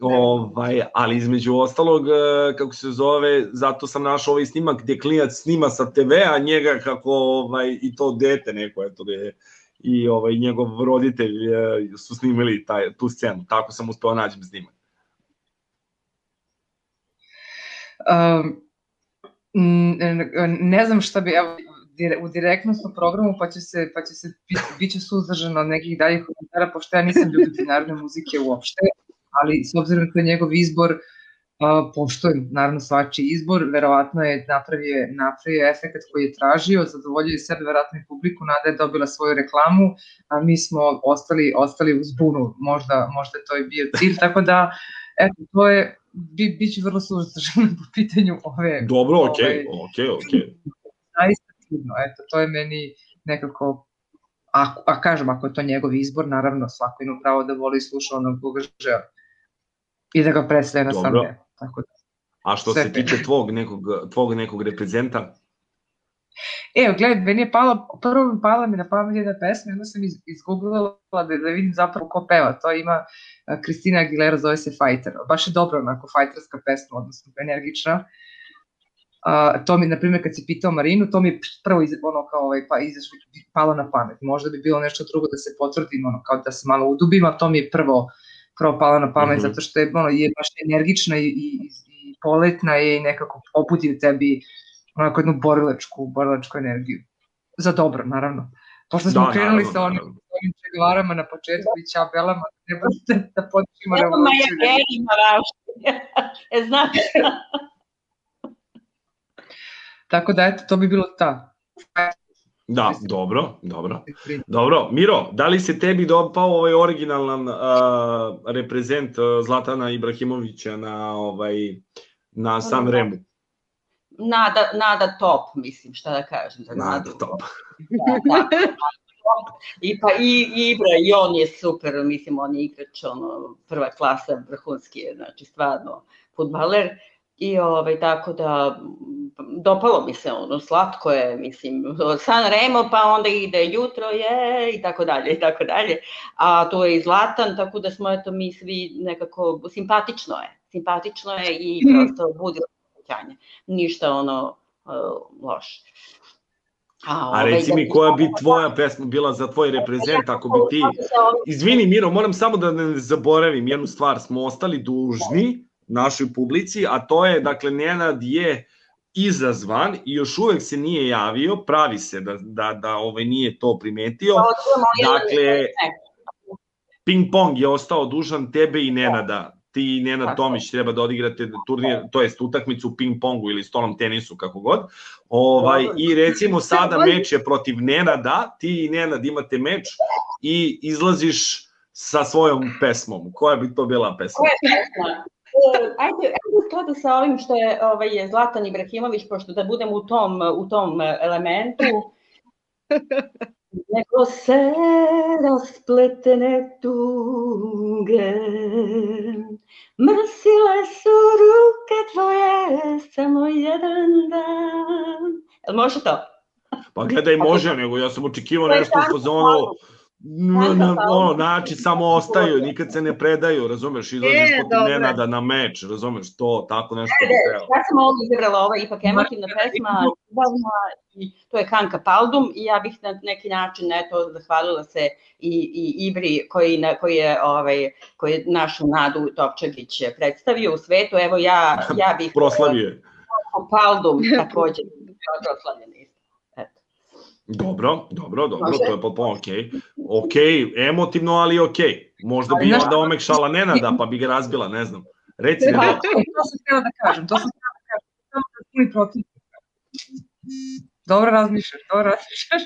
Ovaj, ali između ostalog, e, kako se zove, zato sam našao ovaj snimak gde klinac snima sa TV-a njega kako ovaj, i to dete neko, eto da je i ovaj njegov roditelj e, su snimili taj tu scenu. Tako sam uspeo nađem snimak. Um, ne, ne znam šta bi, evo, dire- u direktnom smo programu, pa će se, pa će se, bit, će suzdržano od nekih daljih komentara, pošto ja nisam ljubitelj narodne muzike uopšte, ali s obzirom da je njegov izbor, uh, poštojem naravno svačiji izbor, verovatno je napravio, napravio efekt koji je tražio, zadovoljio je sebe, verovatno i publiku, Nada je dobila svoju reklamu, a mi smo ostali, ostali u zbunu, možda, možda to je bio cilj, tako da, eto, to je, bi, bit ću vrlo suzdržana po pitanju ove... Dobro, okej, ovaj, okej, okej. zaista čudno, eto, to je meni nekako, a, a kažem, ako je to njegov izbor, naravno, svako ima pravo da voli i sluša onog koga želi. I da ga predstavlja na sam deo. Tako da. A što Sve se tiče tvog nekog, tvog nekog reprezenta, Evo, gledaj, meni je pala, prvo mi pala mi na pamet jedna pesma, onda sam iz, izgooglala da, da vidim zapravo ko peva. To ima a, Kristina Aguilera, zove se Fighter. Baš je dobra onako fighterska pesma, odnosno energična. A, to mi, na primjer, kad si pitao Marinu, to mi je prvo iz, ono kao ovaj, pa izašlo, palo na pamet. Možda bi bilo nešto drugo da se potvrdim, ono, kao da se malo udubim, a to mi je prvo, prvo palo na pamet, Mhm. zato što je, ono, je baš energična i, i, i poletna je i nekako obudi u tebi onako jednu borilačku, borilačku energiju. Za dobro, naravno. Pošto smo Da, krenuli naravno, sa onim, naravno. onim čegovarama na početku i čabelama, ne budete da počnemo Evo revoluciju. Majagerima rašti. e, znaš? Tako da, eto, to bi bilo ta. Da, dobro, dobro. Dobro, Miro, da li se tebi dopao ovaj originalan uh, reprezent uh, Zlatana Ibrahimovića na ovaj na San Remu? Nada, nada top, mislim, šta da kažem za Nada Nadu. top. Da, da. I pa i Ibra, i on je super, mislim, on je igrač, ono, prva klasa, vrhunski je, znači, stvarno, futbaler. I ovaj, tako da, dopalo mi se ono, slatko je, mislim, San Remo, pa onda ide jutro je, i tako dalje, i tako dalje. A to je i Zlatan, tako da smo, eto, mi svi nekako, simpatično je. simpatično je i Mhm. prosto budi osjećanje. Ništa ono uh, loše. A ovaj, reci da- mi koja bi tvoja pesma bila za tvoj reprezent ako bi ti... Izvini Miro, moram samo da ne zaboravim jednu stvar. Smo ostali dužni našoj publici, a to je, dakle, Nenad je izazvan i još uvek se nije javio, pravi se da, da, da ovaj nije to primetio. Jedan- Dakle, ping pong je ostao dužan tebe i Nenada. Ti i Nenad. Tomić treba da odigrate turnir, to jest utakmicu u ping pongu ili stolnom tenisu, kako god. Ovaj. I recimo sada meč je protiv Nenada, ti i Nenad imate meč i izlaziš sa svojom pesmom. Koja bi to bila pesma? Koja je pesma? E, Ajde, ajde u skladu sa ovim što je ovaj, je Zlatan Ibrahimović, pošto da budem u tom, u tom elementu, Nego se raspletene tuge, mrsile su ruke tvoje samo jedan dan. Jel može to? Pa gledaj, može, nego ja sam očekivao nešto u fazonu, ono, znači samo ostaju, nikad se ne predaju, razumeš, izlaziš E, protiv dobro. Nenada na meč, razumeš, to, tako nešto Ajde, trebalo. ja sam ovo izabrala, je ipak emotivna pesma, ljubavna, i to je Kanka Paldum i ja bih na neki način eto zahvalila se i, i Ibri koji, na, koji je ovaj koji je našu Nadu Topčagić predstavio u svetu. Evo ja ja bih Proslavio je. Paldum takođe proslavljen isto. Dobro, dobro, dobro, Može? to je potpuno okej. Okej, emotivno, ali okej. Možda bi onda omekšala Nenada, pa bi ga razbila, ne znam. Reci mi, Da, da. to sam htjela da kažem, to sam htjela da kažem. Samo da puni protiv. Dobro razmišljaš, dobro razmišljaš.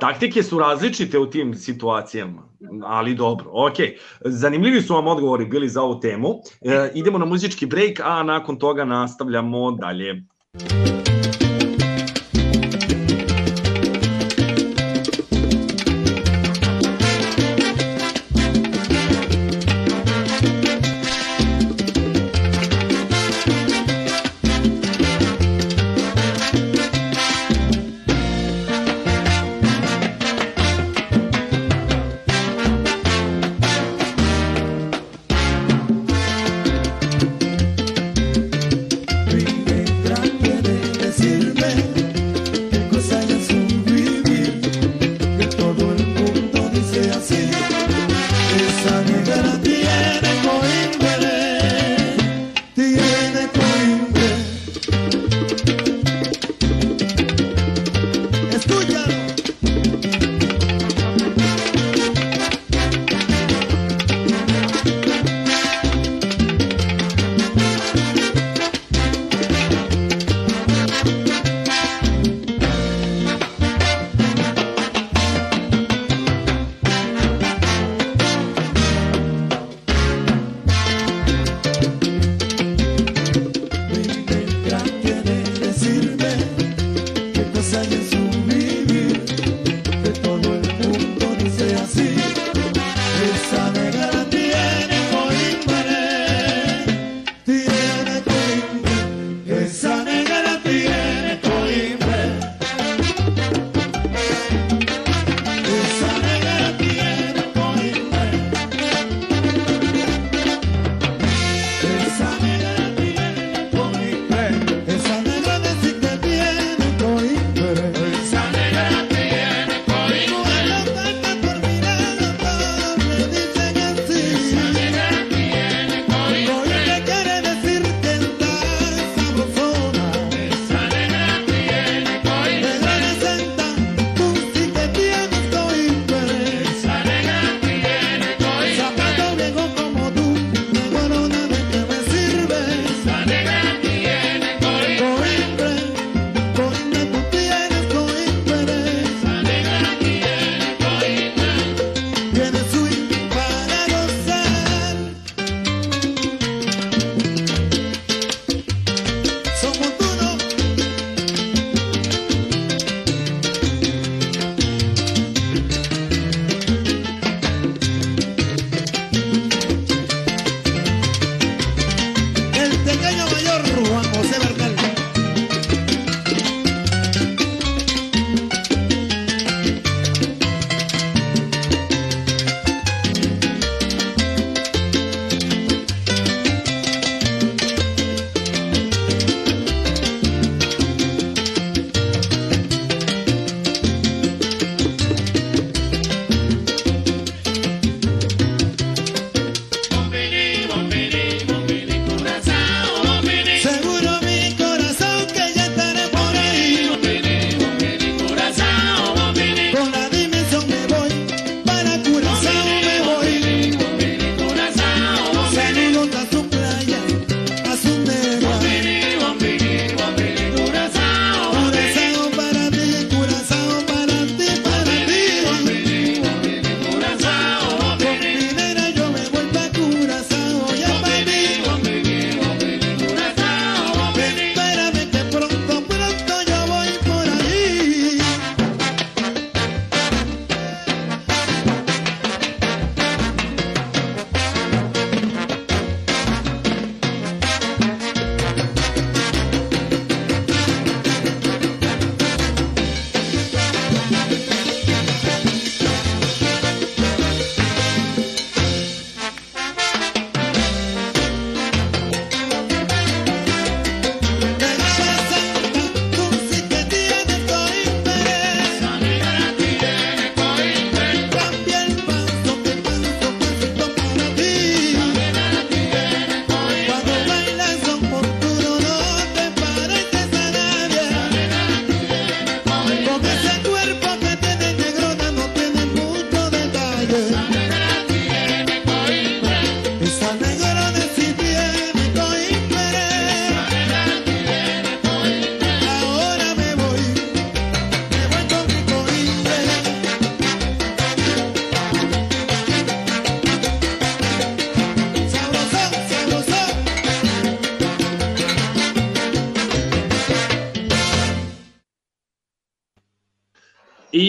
Taktike su različite u tim situacijama, ali dobro, ok. Zanimljivi su vam odgovori bili za ovu temu. E, idemo na muzički break, a nakon toga nastavljamo dalje. Trate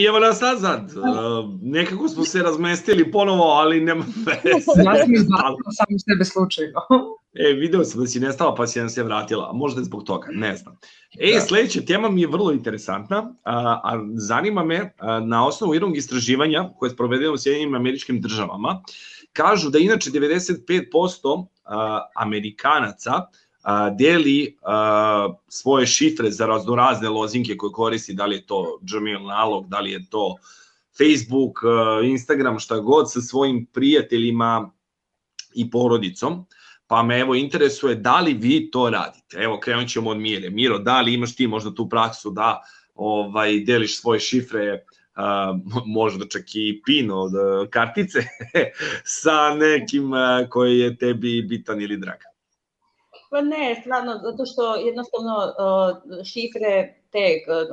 Evo nas nazad. Uh, nekako smo se razmestili ponovo, ali nema veze. Ja sam izbacila samo sebe slučajno. E, video sam da si nestala pa si nam se vratila. Možda je zbog toga, ne znam. E, sledeća tema mi je vrlo interesantna, a, a zanima me a, na osnovu jednog istraživanja koje je sprovedeno u Sjedinim američkim državama, kažu da inače 95% a, Amerikanaca a, deli a, svoje šifre za raznorazne lozinke koje koristi, da li je to Gmail nalog, da li je to Facebook, a, Instagram, šta god, sa svojim prijateljima i porodicom. Pa me evo interesuje da li vi to radite. Evo krenut ćemo od Mire. Miro, da li imaš ti možda tu praksu da ovaj deliš svoje šifre a, možda čak i pin od a, kartice sa nekim a, koji je tebi bitan ili drag? Pa ne, stvarno, zato što jednostavno šifre te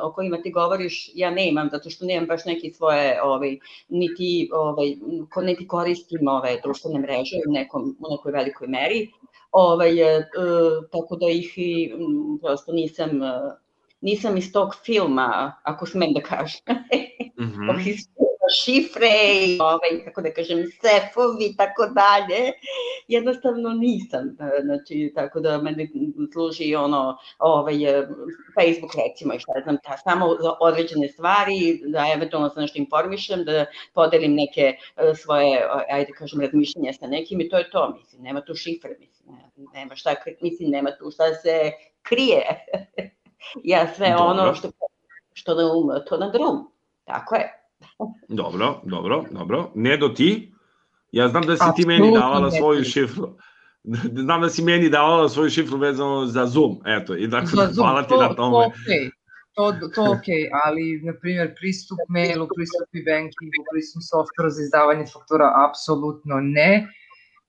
o kojima ti govoriš ja nemam, zato što nemam baš neki svoje, ovaj, niti, ovaj, niti koristim ove društvene mreže u, nekom, u nekoj velikoj meri, ovaj, uh, tako da ih i prosto nisam, uh, nisam iz tog filma, ako smem da kažem. Mm -hmm. Šifre i ovaj, kako da kažem, sefovi i tako dalje. Jednostavno nisam, znači, tako da mene služi ono, ovaj, Facebook recimo i šta znam, ta, samo za određene stvari, da eventualno se nešto informišem, da podelim neke e, svoje, ajde kažem, razmišljenja sa nekim i to je to, mislim, nema tu šifre, mislim, nema šta, mislim, nema tu šta se krije. ja sve Dobro. ono što, što na um, to na drum. Tako je. Dobro, dobro, dobro. Nedo ti? Ja znam da si ti meni davala svoju šifru. Znam da si meni davala svoju šifru vezano za Zoom, eto, i dakle, za Zoom, hvala ti to, na tome. To, okay. to, to ok, ali, na primjer, pristup mailu, pristup i bankingu, pristup softveru za izdavanje faktura, apsolutno ne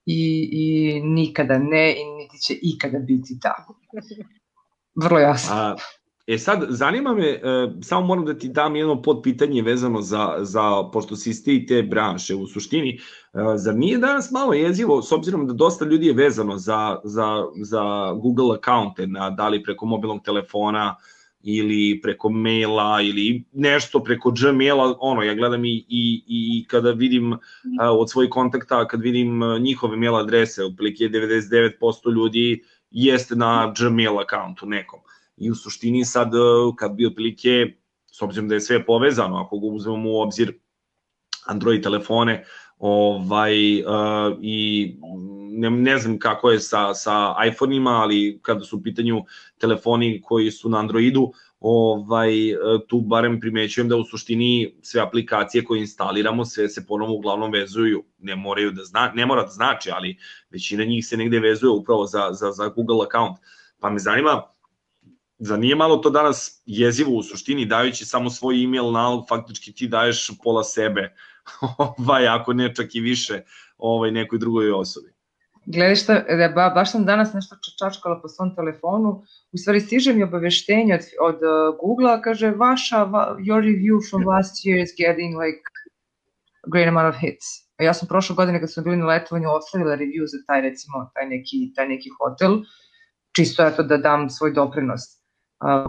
i, i nikada ne i niti će ikada biti tako. Vrlo jasno. A, E sad, zanima me, e, samo moram da ti dam jedno podpitanje vezano za, za pošto si iz te branše u suštini, e, zar nije danas malo jezivo, s obzirom da dosta ljudi je vezano za, za, za Google akaunte, na, da li preko mobilnog telefona, ili preko maila ili nešto preko Gmaila, ono, ja gledam i, i, i kada vidim a, od svojih kontakta, kad vidim njihove mail adrese, otprilike 99% ljudi jeste na Gmail akauntu nekom i u suštini sad e, kad bi otprilike, s obzirom da je sve povezano, ako ga uzmemo u obzir Android telefone, ovaj, uh, i ne, ne znam kako je sa, sa iPhone-ima, ali kada su u pitanju telefoni koji su na Androidu, ovaj, e, tu barem primećujem da u suštini sve aplikacije koje instaliramo, sve se ponovo uglavnom vezuju, ne moraju da zna, ne mora da znači, ali većina njih se negde vezuje upravo za, za, za Google account. Pa me zanima, za nije malo to danas jezivo u suštini, dajući samo svoj email nalog, faktički ti daješ pola sebe, ovaj, ako ne čak i više ovaj, nekoj drugoj osobi. Gledaj šta, da, ba, baš sam danas nešto čačkala po svom telefonu, u stvari stiže mi obaveštenje od, od uh, Google-a, kaže vaša, your review from last year is getting like great amount of hits. A ja sam prošle godine kad smo bili na letovanju ostavila review za taj recimo, taj neki, taj neki hotel, čisto eto da dam svoj doprinos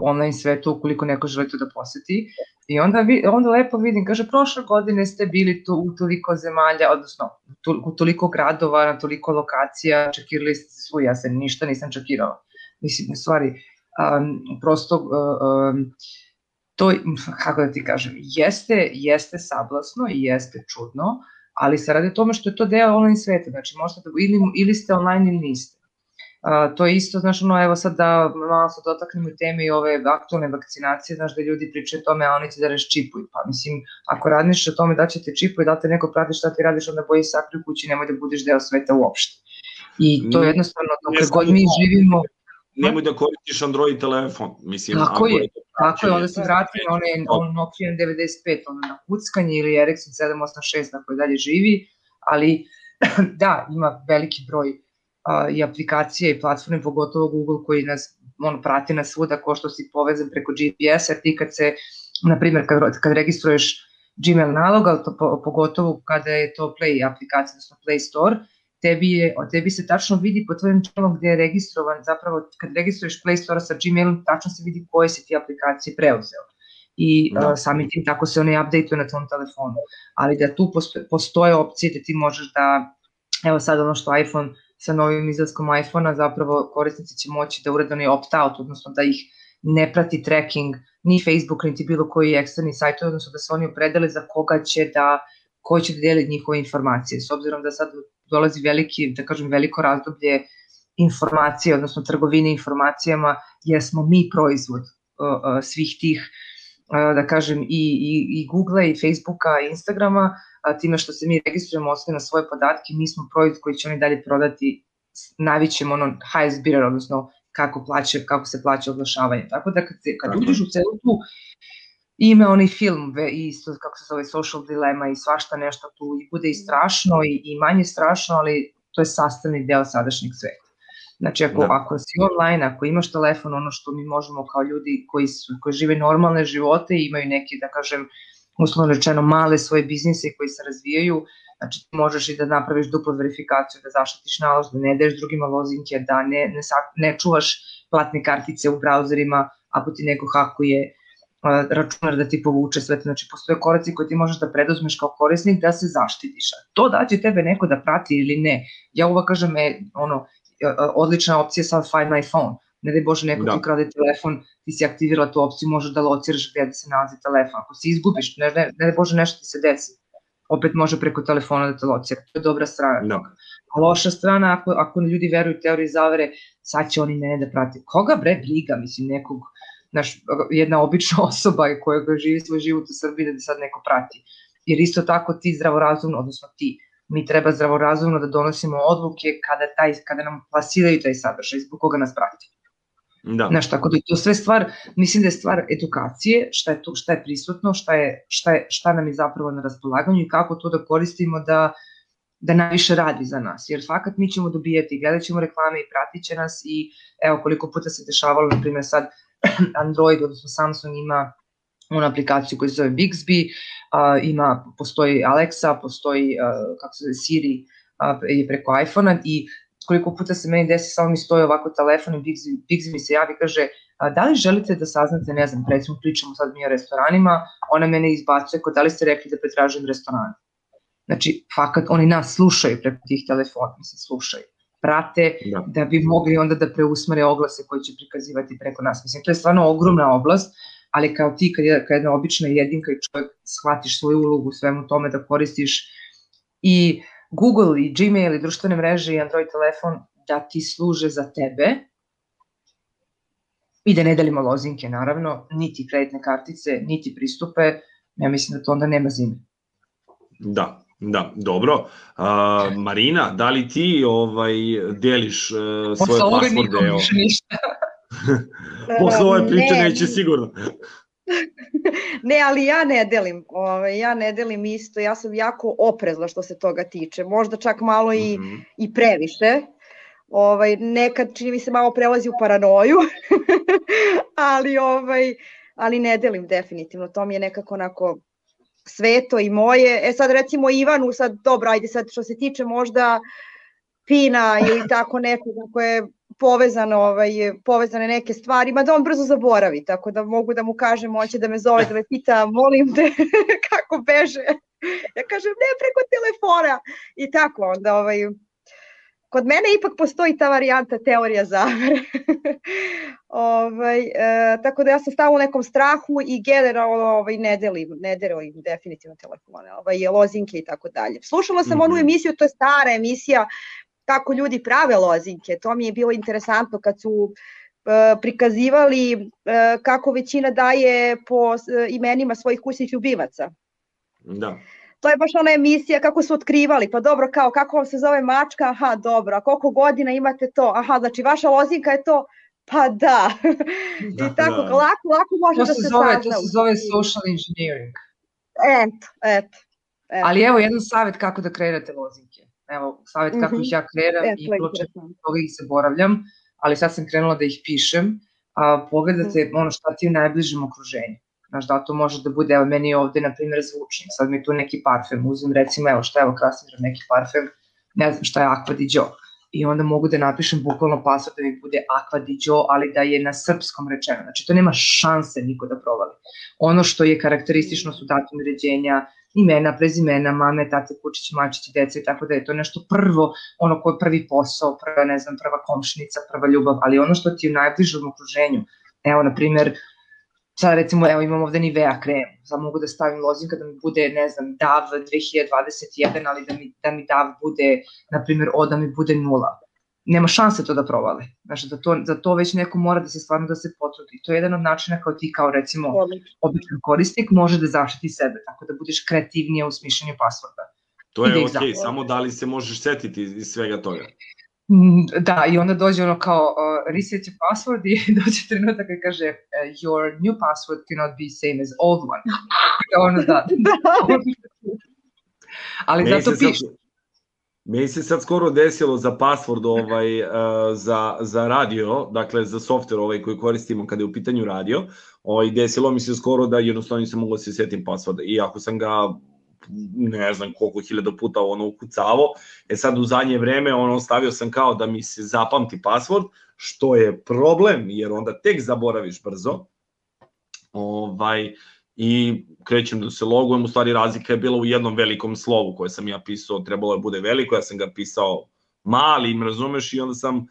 online svetu ukoliko neko želi to da poseti. I onda, vi, onda lepo vidim, kaže, prošle godine ste bili tu u toliko zemalja, odnosno u toliko gradova, na toliko lokacija, čekirali ste svu, ja se ništa nisam čekirala. Mislim, u stvari, um, prosto, um, to, kako da ti kažem, jeste, jeste sablasno i jeste čudno, ali se radi o tome što je to deo online sveta, znači možete da, ili, ili ste online ili niste. Uh, to je isto, znaš, ono, evo sad da malo se dotaknemo i teme i ove aktualne vakcinacije, znaš, da ljudi pričaju o tome, a oni će da čipuju. Pa mislim, ako radiš o tome da će te čipuju, da te neko prati šta ti radiš, onda boji sakri u kući, nemoj da budeš deo sveta uopšte. I to je jednostavno, dok god mi živimo... Nemoj da koristiš Android telefon, mislim. Tako je, tako je, onda se vrati na one, on Nokia 95, ono na kuckanje ili Ericsson 786 na koji dalje živi, ali da, ima veliki broj a, i aplikacije i platforme, pogotovo Google koji nas on prati nas svuda ko što si povezan preko GPS-a, ti kad se, na primjer, kad, kad registruješ Gmail nalog, ali to po, pogotovo kada je to Play aplikacija, odnosno Play Store, tebi, je, tebi se tačno vidi po tvojom čelom gde je registrovan, zapravo kad registruješ Play Store sa Gmailom, tačno se vidi koje si ti aplikacije preuzeo. i Da. uh, samim tim tako se one updateuju na tvom telefonu. Ali da tu postoje opcije da ti možeš da, evo sad ono što iPhone sa novim izlaskom iPhone-a zapravo korisnici će moći da urade onaj opt-out, odnosno da ih ne prati tracking ni Facebook niti bilo koji eksterni sajt, odnosno da se oni opredele za koga će da ko će da deli njihove informacije. S obzirom da sad dolazi veliki, da kažem, veliko razdoblje informacije, odnosno trgovine informacijama, jer smo mi proizvod uh, uh, svih tih, uh, da kažem, i, i, i Google-a, i Facebooka, i Instagrama, a time što se mi registrujemo osnovi na svoje podatke, mi smo proizvod koji će oni dalje prodati s najvećim ono highest bidder, odnosno kako, plaća, kako se plaća oglašavanje. Tako da kad, se, kad uđeš u celu tu ima onaj film i isto kako se zove social dilema i svašta nešto tu i bude i strašno i, i manje strašno, ali to je sastavni deo sadašnjeg sveta. Znači ako, Da. ako si online, ako imaš telefon, ono što mi možemo kao ljudi koji, su, koji žive normalne živote i imaju neke, da kažem, uslovno rečeno male svoje biznise koji se razvijaju, znači ti možeš i da napraviš duplu verifikaciju, da zaštitiš nalaz, da ne daješ drugima lozinke, da ne, ne, ne čuvaš platne kartice u brauzerima ako ti neko hakuje računar da ti povuče sve, znači postoje koraci koje ti možeš da preduzmeš kao korisnik da se zaštitiš. To da će tebe neko da prati ili ne, ja uvek kažem, e, ono, odlična opcija sad Find My Phone, ne daj Bože neko Da. ti ukrade telefon, ti si aktivirala tu opciju, možeš da lociraš gde da se nalazi telefon, ako se izgubiš, ne, ne, ne daj Bože nešto ti se desi, opet može preko telefona da te locira, to je dobra strana Da. A loša strana, ako, ako ljudi veruju teoriji zavere, sad će oni mene da prate. Koga bre briga, mislim, nekog, znaš, jedna obična osoba koja živi svoj život u Srbiji da sad neko prati. Jer isto tako ti zdravorazumno, odnosno ti, mi treba zdravorazumno da donosimo odluke kada, taj, kada nam plasiraju taj sadržaj, zbog koga nas prati. Da. Znaš, tako da je to sve stvar, mislim da je stvar edukacije, šta je tu, šta je prisutno, šta, je, šta, je, šta nam je zapravo na raspolaganju i kako to da koristimo da, da najviše radi za nas. Jer fakat mi ćemo dobijati, gledat ćemo reklame i pratit će nas i evo koliko puta se dešavalo, na primjer sad Android, odnosno Samsung ima onu aplikaciju koja se zove Bixby, a, ima, postoji Alexa, postoji, a, kako se zove, Siri, a, je preko iPhone-a i koliko puta se meni desi, samo mi stoji ovako telefon i Bixby, Bixby mi se javi i kaže a, da li želite da saznate, ne znam, recimo pričamo sad mi o restoranima, ona mene izbacuje, ko da li ste rekli da pretražujem restoran. Znači, fakat, oni nas slušaju preko tih telefona, mislim, slušaju prate, Da. da bi mogli onda da preusmere oglase koji će prikazivati preko nas. Mislim, to je stvarno ogromna oblast, ali kao ti, kad, je, kad jedna obična jedinka i čovjek shvatiš svoju ulogu u svemu tome da koristiš i Google i Gmail i društvene mreže i Android telefon da ti služe za tebe i da ne delimo lozinke, naravno, niti kreditne kartice, niti pristupe, ja mislim da to onda nema zime. Da, da, dobro. A, Marina, da li ti ovaj deliš uh, svoje Posle ovoga nikom više ništa. Posle ove priče Ne. neće sigurno. Ne, ali ja ne delim, ovaj, ja ne delim isto, ja sam jako oprezna što se toga tiče, možda čak malo i, Mhm. i previše, ovaj, nekad čini mi se malo prelazi u paranoju, ali, ovaj, ali ne delim definitivno, to mi je nekako onako sveto i moje. E sad recimo Ivanu, sad dobro, ajde sad što se tiče možda Pina ili tako nečega koje je povezano, ovaj, povezane neke stvari, ma da on brzo zaboravi, tako da mogu da mu kažem, hoće da me zove, da me pita, molim te, kako beže. Ja kažem, ne, preko telefona. I tako, onda ovaj, kod mene ipak postoji ta varijanta teorija zavere. ovaj, e, tako da ja sam stala u nekom strahu i generalno ovaj, ne delim, ne delim definitivno telefone, ovaj, lozinke i tako dalje. Slušala sam onu Mhm. emisiju, to je stara emisija, kako ljudi prave lozinke. To mi je bilo interesantno kad su e, prikazivali e, kako većina daje po e, imenima svojih kućnih ljubimaca. Da. To je baš ona emisija kako su otkrivali, pa dobro kao kako vam se zove mačka, aha dobro, a koliko godina imate to, aha znači vaša lozinka je to, pa da. Da, I tako, da. lako, lako može To da se se zove, sazna. to se zove social engineering. Eto, eto. eto. Ali evo jedan savjet kako da kreirate lozinke. Evo, savjet kako Mhm. ih ja kreiram E, i često interesantno. toga ih zaboravljam, ali sad sam krenula da ih pišem. A, pogledate Mhm. ono šta ti je u najbližem okruženju. Znaš, da to može da bude, evo meni je ovde, na primjer, zvučnik, sad mi tu neki parfem, uzmem recimo, evo šta je evo Krasimir, neki parfem, ne znam šta je Aqua di Gio. I onda mogu da napišem bukvalno password da mi bude Aqua di Gio, ali da je na srpskom rečeno. Znači, to nema šanse niko da provali. Ono što je karakteristično su datum ređenja, imena, prezimena, mame, tate, kučići, mačići, deca i tako da je to nešto prvo, ono ko je prvi posao, prva, ne znam, prva komšnica, prva ljubav, ali ono što ti je u najbližem okruženju, evo, na primer, sad recimo, evo imam ovde Nivea krem, sad mogu da stavim lozinka da mi bude, ne znam, DAV 2021, ali da mi, da mi DAV bude, na primjer, O da mi bude nula. Nema šanse to da provale. Znači, za to, za to već neko mora da se stvarno da se potrudi. To je jedan od načina kao ti, kao recimo, običan korisnik može da zaštiti sebe, tako da budeš kreativnije u smišljanju pasvorda. To je da okej, zapravo- samo da li se možeš setiti iz svega toga. Mm, Da, i onda dođe ono kao uh, reset your password i dođe trenutak kad kaže uh, your new password cannot be same as old one. I ono da. Ali Meni zato piše. Meni se sad skoro desilo za password ovaj, uh, za, za radio, dakle za software ovaj koji koristimo kada je u pitanju radio, ovaj, desilo mi se skoro da jednostavno nisam mogao da se setim passworda. I ako sam ga ne znam koliko hiljada puta ono ukucavo, e sad u zadnje vreme ono stavio sam kao da mi se zapamti password, što je problem, jer onda tek zaboraviš brzo. Ovaj, i krećem da se logujem, u stvari razlika je bila u jednom velikom slovu koje sam ja pisao, trebalo je da bude veliko, ja sam ga pisao malim, razumeš, i onda sam uh,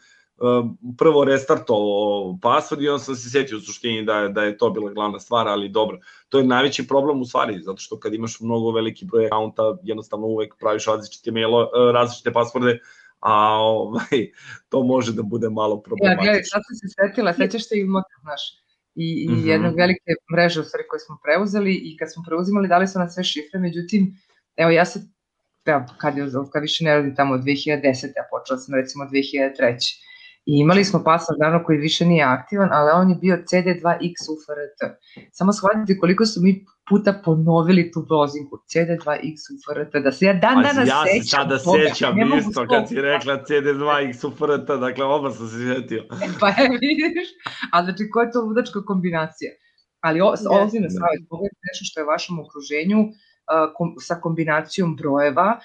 prvo restartovao password i onda sam se setio u suštini da da je to bila glavna stvar, ali dobro, to je najveći problem u stvari, zato što kad imaš mnogo veliki broj akaunta, jednostavno uvek praviš različite mailo, uh, različite passworde, a ovaj, to može da bude malo Ja, problematično. gledaj, sad sam se setila, sećaš se i Mota, znaš, i, i Mhm. jedne velike mreže u stvari koje smo preuzeli i kad smo preuzimali dali su nam sve šifre, međutim, evo ja se, evo, kad, je, kad više ne radim tamo od 2010. a počela sam recimo 2003. I imali smo password naravno koji više nije aktivan, ali on je bio CD2X UFRT. Samo shvatite koliko su mi puta ponovili tu lozinku CD2X UFRT, da se ja dan Pazi, danas ja se sećam sada toga, sećam ne isto to. kad si rekla CD2 x UFRT, dakle oba sam se setio. Pa je, vidiš, a znači koja je to ludačka kombinacija? Ali o, ozbiljno Da. savjet, pogledajte nešto što je u vašem okruženju a, kom, sa kombinacijom brojeva,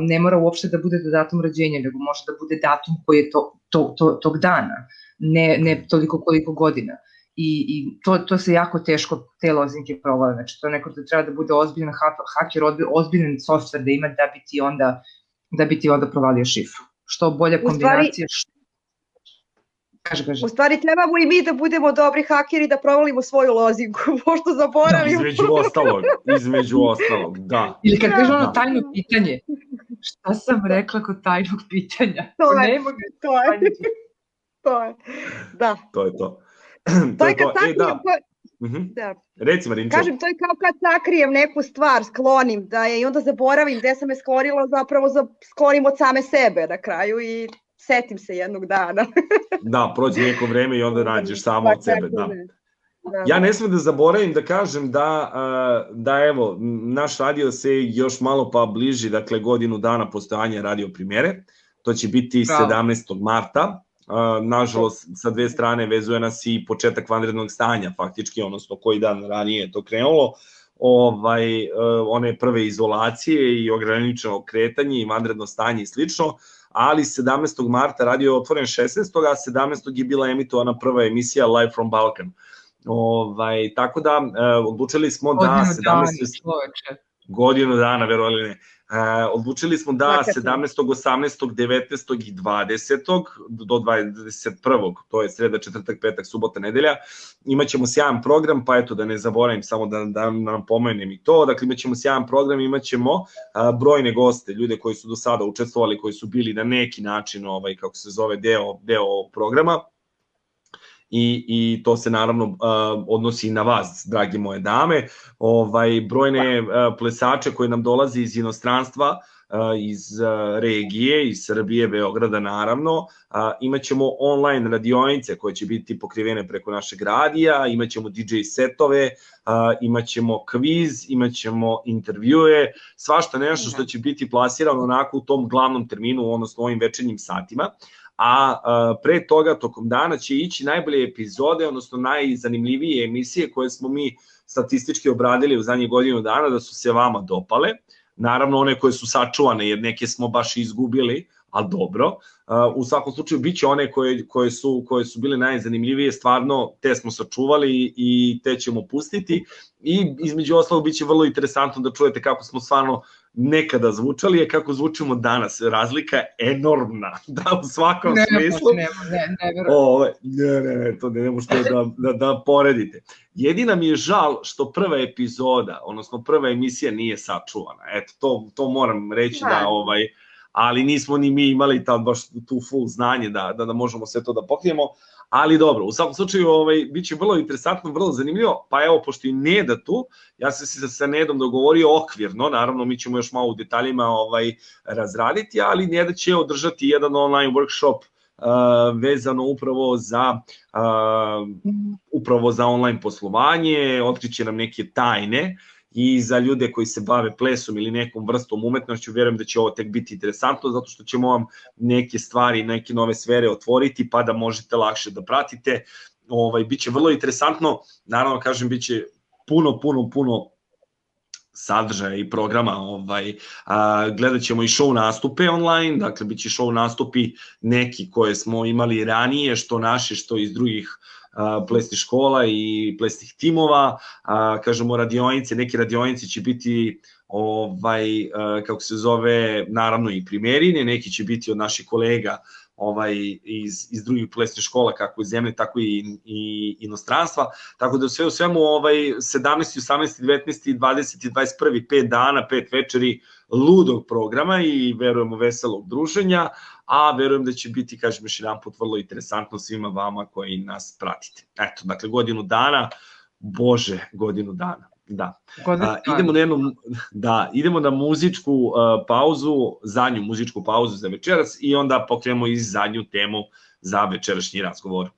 ne mora uopšte da bude datum rođenja, nego može da bude datum koji je to, to, to, tog dana, ne, ne toliko koliko godina. I, i to, to se jako teško te lozinke provale, znači to neko da treba da bude ozbiljan ha- haker, ozbi- ozbiljan software da ima da bi ti onda, da bi ti onda provalio šifru. Što bolja U stvari- kombinacija, što... Kaže, kaže. U stvari trebamo i mi da budemo dobri hakeri da provalimo svoju lozinku, pošto zaboravimo. Između ostalog, između ostalog, da. Ili kad kaže ono Da. tajno pitanje, šta sam rekla kod tajnog pitanja? To je, Ne mogu to je, to je, da. To je to. To je kad E, sakrijem, da. Mhm. da. Reci Marinče. Kažem, to je kao kad sakrijem neku stvar, sklonim, da je i onda zaboravim gde sam je sklonila, zapravo za, sklonim od same sebe na kraju i setim se jednog dana. Da, prođe neko vreme i onda nađeš samo od sebe, da. Da, Ja ne smem da zaboravim da kažem da, da evo, naš radio se još malo pa bliži, dakle godinu dana postojanja radio primjere. To će biti Bravo. 17. marta. Nažalost, sa dve strane vezuje nas i početak vanrednog stanja, faktički, odnosno koji dan ranije je to krenulo. Ovaj, e, one prve izolacije i ograničeno kretanje i vanredno stanje i slično, ali 17. marta radio je otvoren 16. a 17. je bila emitovana prva emisija Live from Balkan. Ovaj, tako da, e, odlučili smo da Godinu 17. dana, godinu dana, verovali ne. E, odlučili smo da Svaka čast. 17., 18., 19. i 20. do 21. to je sreda, četvrtak, petak, subota, nedelja, imaćemo sjajan program, pa eto da ne zaboravim samo da, da nam pomenem i to, dakle imaćemo sjajan program, imaćemo a, brojne goste, ljude koji su do sada učestvovali, koji su bili na neki način, ovaj, kako se zove, deo, deo programa, i, i to se naravno uh, odnosi i na vas, dragi moje dame. Ovaj brojne uh, plesače koji nam dolaze iz inostranstva, uh, iz uh, regije, iz Srbije, Beograda naravno. Uh, imaćemo online radionice koje će biti pokrivene preko našeg radija, imaćemo DJ setove, uh, imaćemo kviz, imaćemo intervjue, svašta nešto što će biti plasirano onako u tom glavnom terminu, odnosno ovim večernjim satima a a, pre toga tokom dana će ići najbolje epizode, odnosno najzanimljivije emisije koje smo mi statistički obradili u zadnjih godinu dana da su se vama dopale. Naravno one koje su sačuvane jer neke smo baš izgubili, ali dobro. U svakom slučaju biće one koje, koje, su, koje su bile najzanimljivije, stvarno te smo sačuvali i te ćemo pustiti i između ostalog biće vrlo interesantno da čujete kako smo stvarno nekada zvučali, je kako zvučimo danas. Razlika je enormna, da u svakom Ne, smislu. ne, ne, ne, ne, Ove, ne, ne, ne, to ne možete da, da, da poredite. Jedina mi je žal što prva epizoda, odnosno prva emisija nije sačuvana. Eto, to, to moram reći da, Da. ovaj, ali nismo ni mi imali tad baš tu full znanje da, da, da možemo sve to da pokrijemo, ali dobro, u svakom slučaju ovaj, bit će vrlo interesantno, vrlo zanimljivo, pa evo, pošto i Neda tu, ja sam se sa Nedom dogovorio okvirno, naravno mi ćemo još malo u detaljima ovaj, razraditi, ali Neda će održati jedan online workshop uh, vezano upravo za uh, upravo za online poslovanje, otkriće nam neke tajne i za ljude koji se bave plesom ili nekom vrstom umetnošću, verujem da će ovo tek biti interesantno, zato što ćemo vam neke stvari, neke nove sfere otvoriti, pa da možete lakše da pratite. Ovaj, biće vrlo interesantno, naravno kažem, biće puno, puno, puno sadržaja i programa, ovaj, a, gledat ćemo i show nastupe online, dakle biće show nastupi neki koje smo imali ranije, što naše, što iz drugih a, plesnih škola i plesnih timova, a, kažemo radionice, neke radionice će biti ovaj kako se zove naravno i primerine, neki će biti od naših kolega ovaj iz iz drugih plesnih škola kako iz zemlje tako i i inostranstva. Tako da sve u svemu ovaj 17 18 19 20 21 5 dana pet večeri ludog programa i verujemo veselog druženja a verujem da će biti kažem još jedan put vrlo interesantno svima vama koji nas pratite. Eto dakle godinu dana bože godinu dana da. A, idemo na jednu da idemo na muzičku uh, pauzu zadnju muzičku pauzu za večeras i onda pokrenemo i zadnju temu za večerašnji razgovor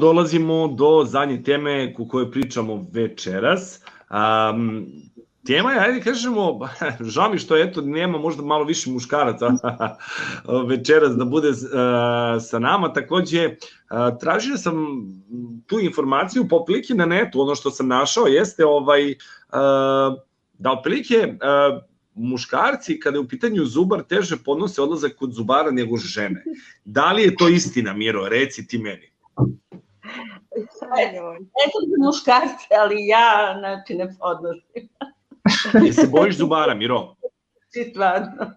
dolazimo do zadnje teme o kojoj pričamo večeras. Um, tema je, ajde kažemo, žao mi što eto nema možda malo više muškaraca večeras da bude uh, sa nama. Takođe, uh, tražio sam tu informaciju po pliki na netu, ono što sam našao jeste ovaj, uh, da otprilike muškarci kada je u pitanju zubar teže podnose odlazak kod zubara nego žene. Da li je to istina, Miro? Reci ti meni. Ne znam za muškarce, ali ja, znači, ne podnosim. Jel se bojiš zubara, Miro? Znači, stvarno.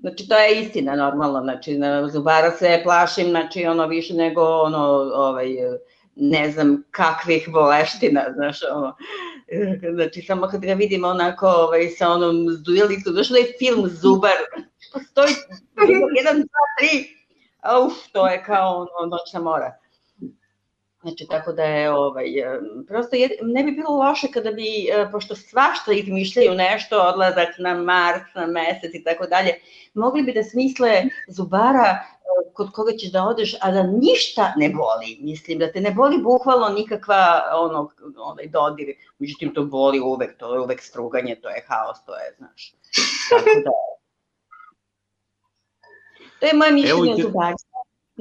Znači, to je istina, normalno. Znači, na zubara se plašim, znači, ono, više nego, ono, ovaj, ne znam kakvih boleština, znaš, ono. Znači, samo kad ga vidim onako, ovaj, sa onom zdujelicom, znaš da je film Zubar, postoji jedan, dva, tri, a uf, to je kao ono, noćna mora. Znači, tako da je, ovaj, e, prosto je, ne bi bilo loše kada bi, e, pošto svašta izmišljaju nešto, odlazak na Mars, na mesec i tako dalje, mogli bi da smisle zubara e, kod koga ćeš da odeš, a da ništa ne boli. Mislim, da te ne boli bukvalno nikakva ono, onaj dodir. Međutim, to boli uvek, to je uvek struganje, to je haos, to je, znaš. Tako da... To je moje mišljenje o zubarstvu.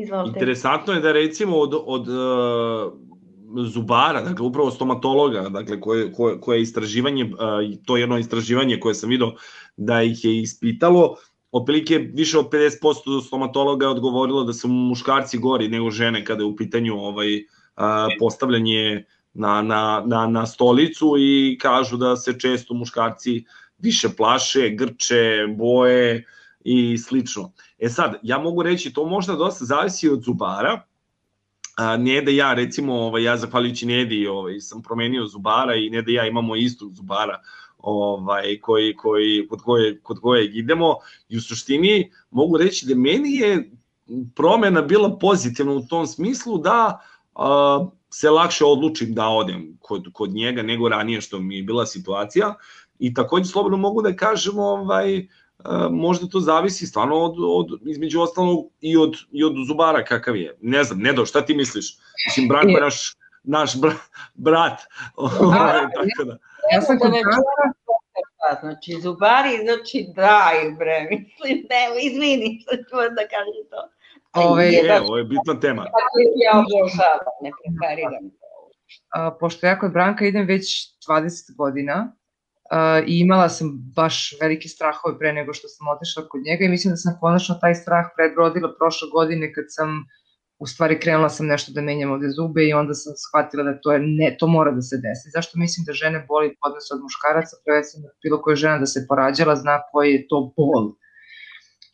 Izvolite. Interesantno je da recimo od, od uh, zubara, dakle upravo stomatologa, dakle koje, koje, koje je istraživanje, uh, to je jedno istraživanje koje sam video da ih je ispitalo, otprilike više od 50% stomatologa je odgovorilo da su muškarci gori nego žene kada je u pitanju ovaj uh, postavljanje na, na, na, na stolicu i kažu da se često muškarci više plaše, grče, boje i slično. E sad, ja mogu reći, to možda dosta zavisi od zubara, a, ne da ja recimo, ovaj, ja zahvaljujući Nedi ovaj, sam promenio zubara i ne da ja imamo istog zubara ovaj, koji, koji, kod, koje, kod kojeg idemo. I u suštini mogu reći da meni je promena bila pozitivna u tom smislu da a, se lakše odlučim da odem kod, kod njega nego ranije što mi je bila situacija. I takođe slobodno mogu da kažem ovaj, a, možda to zavisi stvarno od, od između ostalog i od, i od zubara kakav je. Ne znam, Nedo, šta ti misliš? Mislim, Branko je naš, naš bra, brat. ovaj, tako da. Ja sam da kod me Branka, čuva, znači zubari, znači daj bre, mislim, ne, izvini što ću vam da kažem to. Ovaj, E, ovo je bitna tema. Ja obožavam, ne preferiram. a, pošto ja kod Branka idem već 20 godina i imala sam baš velike strahove pre nego što sam otišla kod njega i mislim da sam konačno taj strah prebrodila prošle godine kad sam u stvari krenula sam nešto da menjam ovde zube i onda sam shvatila da to je ne, to mora da se desi. Zašto mislim da žene boli podnos od muškaraca, prvenstveno bilo koja žena da se porađala zna koji je to bol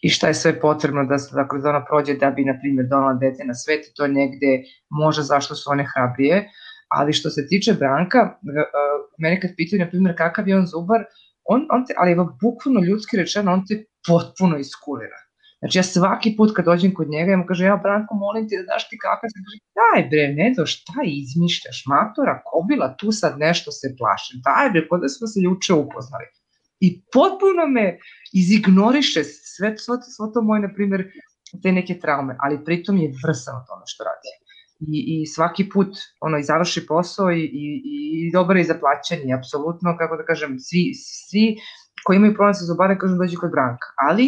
i šta je sve potrebno da se dakle, da ona prođe da bi, na primjer, donala dete na svet i to negde možda zašto su one hrabrije, ali što se tiče Branka, uh, mene kad pitaju, na primjer, kakav je on zubar, on, on te, ali evo, bukvalno ljudski rečeno, on te potpuno iskulira. Znači ja svaki put kad dođem kod njega, ja mu kažem, ja Branko, molim te da daš ti kakav, ja kaže, daj bre, ne do, šta izmišljaš, matora, kobila, tu sad nešto se plaši, daj bre, kod da smo se juče upoznali. I potpuno me izignoriše sve, sve, sve to moje, na primjer, te neke traume, ali pritom je vrsan o tome što radi. I, i svaki put ono i završi posao i, i, i dobar je za plaćanje, apsolutno, kako da kažem, svi, svi koji imaju problem sa zubare kažu dođu kod Branka, ali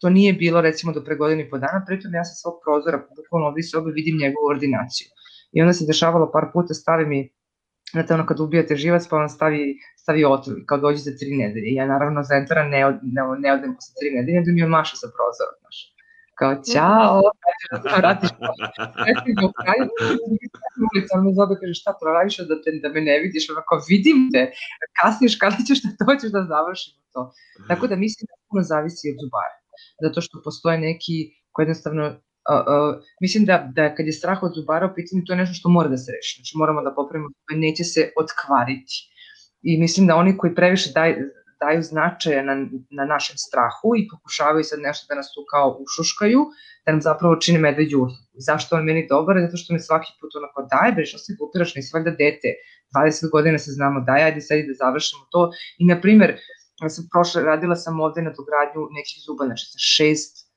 to nije bilo recimo do pre godinu i po dana, pritom ja sa svog prozora, bukvalno ovdje sobe vidim njegovu ordinaciju. I onda se dešavalo par puta, stavi mi Znate, ono kad ubijate živac, pa on stavi, stavi otrov, kao dođe za tri nedelje. Ja naravno za entera ne, od, ne, ne odem posle tri nedelje, da mi on maša sa prozorom, znaš. Kao, ćao, da to vratiš. Do kraja, ulica, on mi zobe, kaže, šta proradiš da, te, da me ne vidiš, onako, vidim te, kasniš, kada ćeš da dođeš da završimo to. Tako da mislim da puno zavisi od zubara. Zato što postoje neki koji jednostavno Uh, uh, mislim da, da kad je strah od zubara u pitanju, to je nešto što mora da se reši. Znači moramo da popravimo, neće se otkvariti. I mislim da oni koji previše daj, daju značaja na, na našem strahu i pokušavaju sad nešto da nas tu kao ušuškaju, da nam zapravo čine medveđu uslugu. Zašto on meni dobar? Zato što me svaki put onako daj, bre, što se glupiraš, nisi valjda dete, 20 godina se znamo, daj, ajde sad da završimo to. I, na primer, ja sam prošla, radila sam ovde na dogradnju nekih zuba, znači sa šest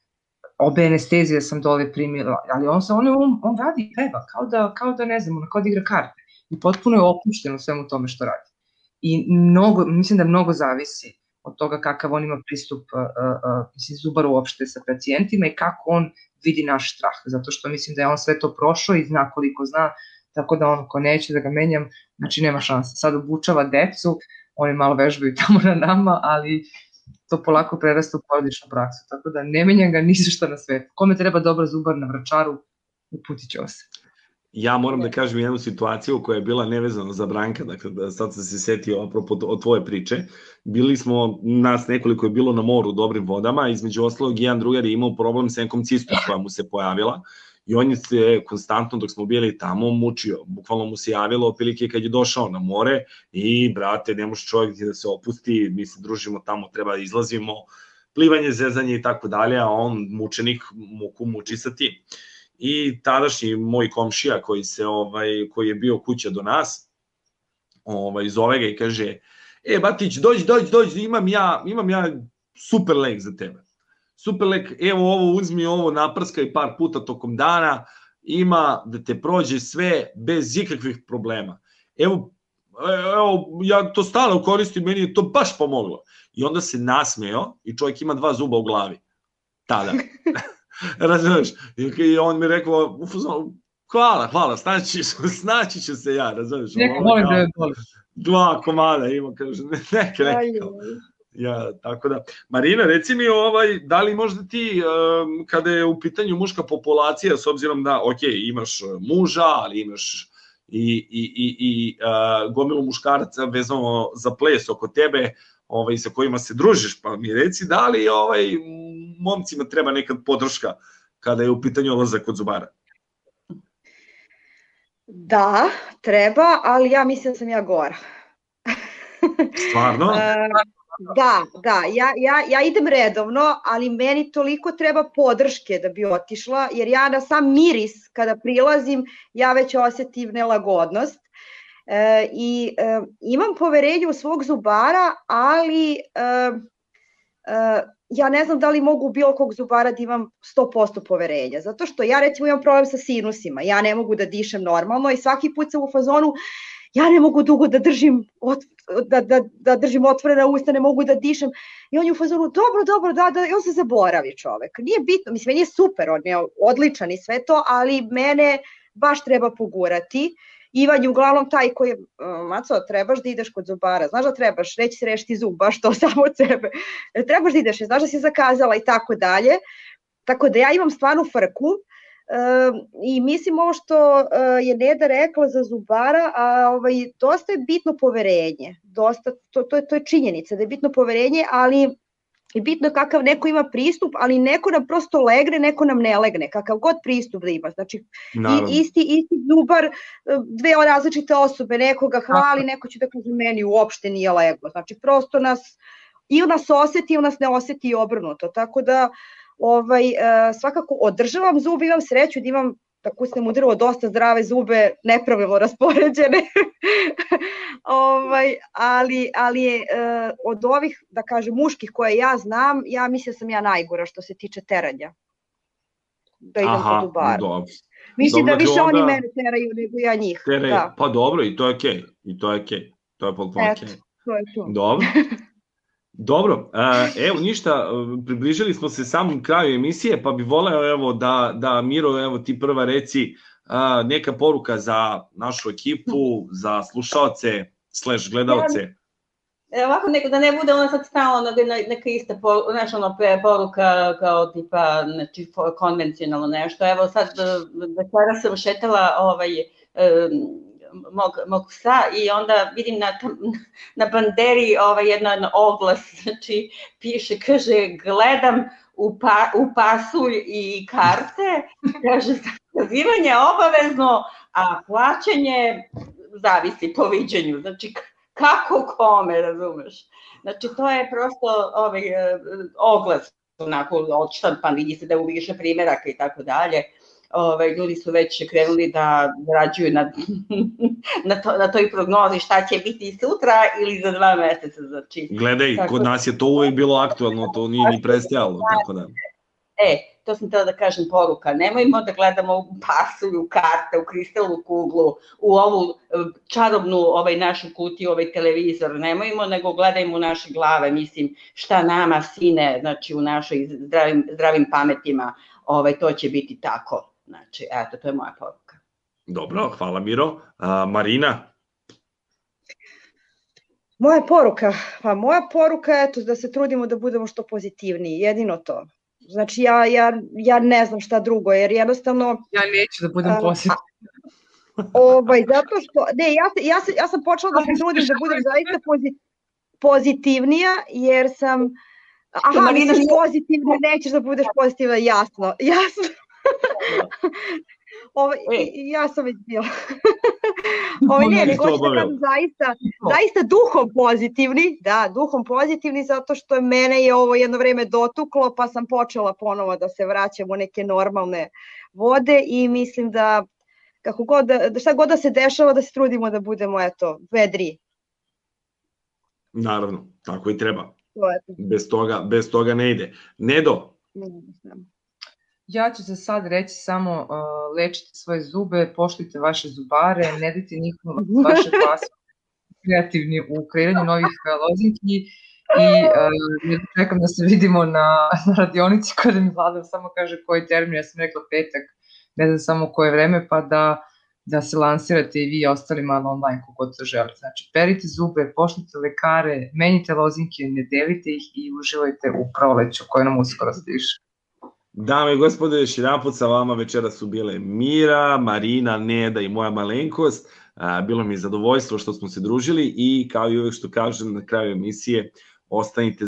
obe anestezije sam dole primila, ali on se on, on, on radi i peva, kao da, kao da ne znam, on kao da igra karte. I potpuno je opušten u svemu tome što radi. I mnogo, mislim da mnogo zavisi od toga kakav on ima pristup mislim, zubar uopšte sa pacijentima i kako on vidi naš strah, zato što mislim da je on sve to prošao i zna koliko zna, tako da on ko neće da ga menjam, znači nema šanse. Sad obučava decu, oni malo vežbaju tamo na nama, ali to polako prerasta u porodičnu praksu, tako da ne menjam ga ni što na svetu. Kome treba dobar zubar na vračaru, uputit ću vas. Ja moram da kažem jednu situaciju koja je bila nevezana za Branka, dakle da sad sam se setio apropo od tvoje priče. Bili smo, nas nekoliko je bilo na moru u dobrim vodama, između ostalog jedan drugar je imao problem sa nekom cistom koja mu se pojavila i on je se konstantno dok smo bili tamo mučio. Bukvalno mu se javilo opilike kad je došao na more i brate, ne može čovjek da se opusti, mi se družimo tamo, treba da izlazimo, plivanje, zezanje i tako dalje, a on mučenik muku muči sa tim. I tadašnji moj komšija koji se ovaj koji je bio kuća do nas, ovaj zove ga i kaže: "E Batić, dođi, dođi, dođi, imam ja, imam ja super lek za tebe." Superlek, evo ovo uzmi ovo naprskaj par puta tokom dana, ima da te prođe sve bez ikakvih problema. Evo, evo ja to stalno koristim, meni je to baš pomoglo. I onda se nasmeo i čovjek ima dva zuba u glavi. Tada. Razumeš? I on mi rekao, hvala, hvala, snaći, snaći ću se ja, razumeš? Neka volim da je. Dva komada ima, kaže, neka, neka. Ja, tako da. Marina, reci mi ovaj, da li možda ti, um, kada je u pitanju muška populacija, s obzirom da, ok, imaš muža, ali imaš i, i, i, i uh, gomilu muškaraca vezano za ples oko tebe, ovaj, sa kojima se družiš, pa mi reci da li ovaj, momcima treba nekad podrška kada je u pitanju olazak kod zubara? Da, treba, ali ja mislim da sam ja gora. Stvarno? Da, da, ja, ja, ja idem redovno, ali meni toliko treba podrške da bi otišla, jer ja na sam miris kada prilazim, ja već osetim nelagodnost. E, I e, imam poverenje u svog zubara, ali e, e, ja ne znam da li mogu bilo kog zubara da imam 100% poverenja, zato što ja recimo imam problem sa sinusima, ja ne mogu da dišem normalno i svaki put sam u fazonu ja ne mogu dugo da držim da, da, da držim otvorena usta, ne mogu da dišem. I on je u fazonu, dobro, dobro, da, da, i on se zaboravi čovek. Nije bitno, mislim, meni je super, on je odličan i sve to, ali mene baš treba pogurati. Ivan je uglavnom taj koji je, Maco, trebaš da ideš kod zubara, znaš da trebaš, neće se rešiti zub, baš to samo od sebe. Trebaš da ideš, znaš da si zakazala i tako dalje. Tako da ja imam stvarno frku, I mislim ovo što e, je Neda rekla za zubara, a ovaj, dosta je bitno poverenje. Dosta, to, to, je, to je činjenica da je bitno poverenje, ali i bitno je kakav neko ima pristup, ali neko nam prosto legne, neko nam ne legne, kakav god pristup da ima. Znači, i, isti, isti zubar, e, dve različite osobe, nekoga hvali, neko će da kaže meni uopšte nije leglo. Znači, prosto nas, ili nas oseti, ili nas ne oseti obrnuto. Tako da, ovaj, e, svakako održavam zub, imam sreću da imam da kusnem u drvo dosta zdrave zube, nepravilno raspoređene. ovaj, ali, ali je, e, od ovih, da kažem, muških koje ja znam, ja mislim da sam ja najgora što se tiče teranja. Da idem Aha, kod zubara. dobro. Mislim Dobro, da više dakle, oni onda- mene teraju nego ja njih. Tere, Da, Pa dobro, i to je okej. I to je okej. To je potpuno okej. to je to. Dobro. Dobro, a, evo ništa, e, približili smo se samom kraju emisije, pa bi voleo evo da, da Miro, evo ti prva reci a, neka poruka za našu ekipu, za slušaoce, slash gledaoce. E, ovako neko da ne bude ono sad stalno neka, neka ista po, znaš, ono, poruka kao tipa znači, konvencionalno nešto. Evo sad e, večera sam šetala ovaj, e, mog, mog psa i onda vidim na, na banderi ovaj, jedan oglas, znači piše, kaže, gledam u, pa, u pasulj i karte, kaže, zakazivanje obavezno, a plaćanje zavisi po viđenju. Znači, kako kome, razumeš? Znači, to je prosto ovaj, e, oglas, onako odštampan, vidi se da je u više primjeraka i tako dalje. Ove, ljudi su već krenuli da zarađuju na, na, to, na toj prognozi šta će biti sutra ili za dva meseca. Znači, Gledaj, Tako kod nas je to uvek bilo aktualno, to nije ni prestajalo, tako da. E, to sam htela da kažem poruka. Nemojmo da gledamo u pasulju, karte, u kristalnu kuglu, u ovu e, čarobnu ovaj našu kutiju, ovaj televizor. Nemojmo, nego gledajmo u naše glave, mislim, šta nama sine, znači u našoj zdravim, zdravim pametima, ovaj, to će biti tako. Znači, eto, to je moja poruka. Dobro, hvala Miro. A, Marina, Moja poruka, pa moja poruka je eto da se trudimo da budemo što pozitivniji, jedino to. Znači ja, ja, ja ne znam šta drugo, jer jednostavno... Ja neću da budem pozitivna. Ovaj, zato što, ne, ja, ja, se, ja sam počela da se trudim da budem zaista pozi- pozitivnija, jer sam... Aha, Marina pozitivna, nećeš da budeš pozitivna, jasno, jasno. Ovaj, ja sam već bila. Ne, Mogu nego to hoću da obavio. kažem zaista, zaista duhom pozitivni, da, duhom pozitivni, zato što mene je ovo jedno vreme dotuklo, pa sam počela ponovo da se vraćam u neke normalne vode i mislim da kako god, da, da šta god da se dešava, da se trudimo da budemo, eto, vedri. naravno, tako i treba. Je. Bez toga, bez toga ne ide. Nedo, Ja ću za sad reći samo uh, lečite svoje zube, poštujte vaše zubare, ne dajte nikom vaše pasu kreativni u kreiranju novih uh, lozinki i uh, čekam da se vidimo na, na radionici kada mi Vlada samo kaže koji termin, ja sam rekla petak, ne znam samo koje vreme, pa da, da se lansirate i vi i ostali malo online kogod to želite. Znači, perite zube, poštujte lekare, menjite lozinke, ne delite ih i uživajte u proleću koje nam uskoro stiže. Dame i gospode, još jedan put sa vama večera su bile Mira, Marina, Neda i moja malenkost. Bilo mi je zadovoljstvo što smo se družili i kao i uvek što kažem na kraju emisije, ostanite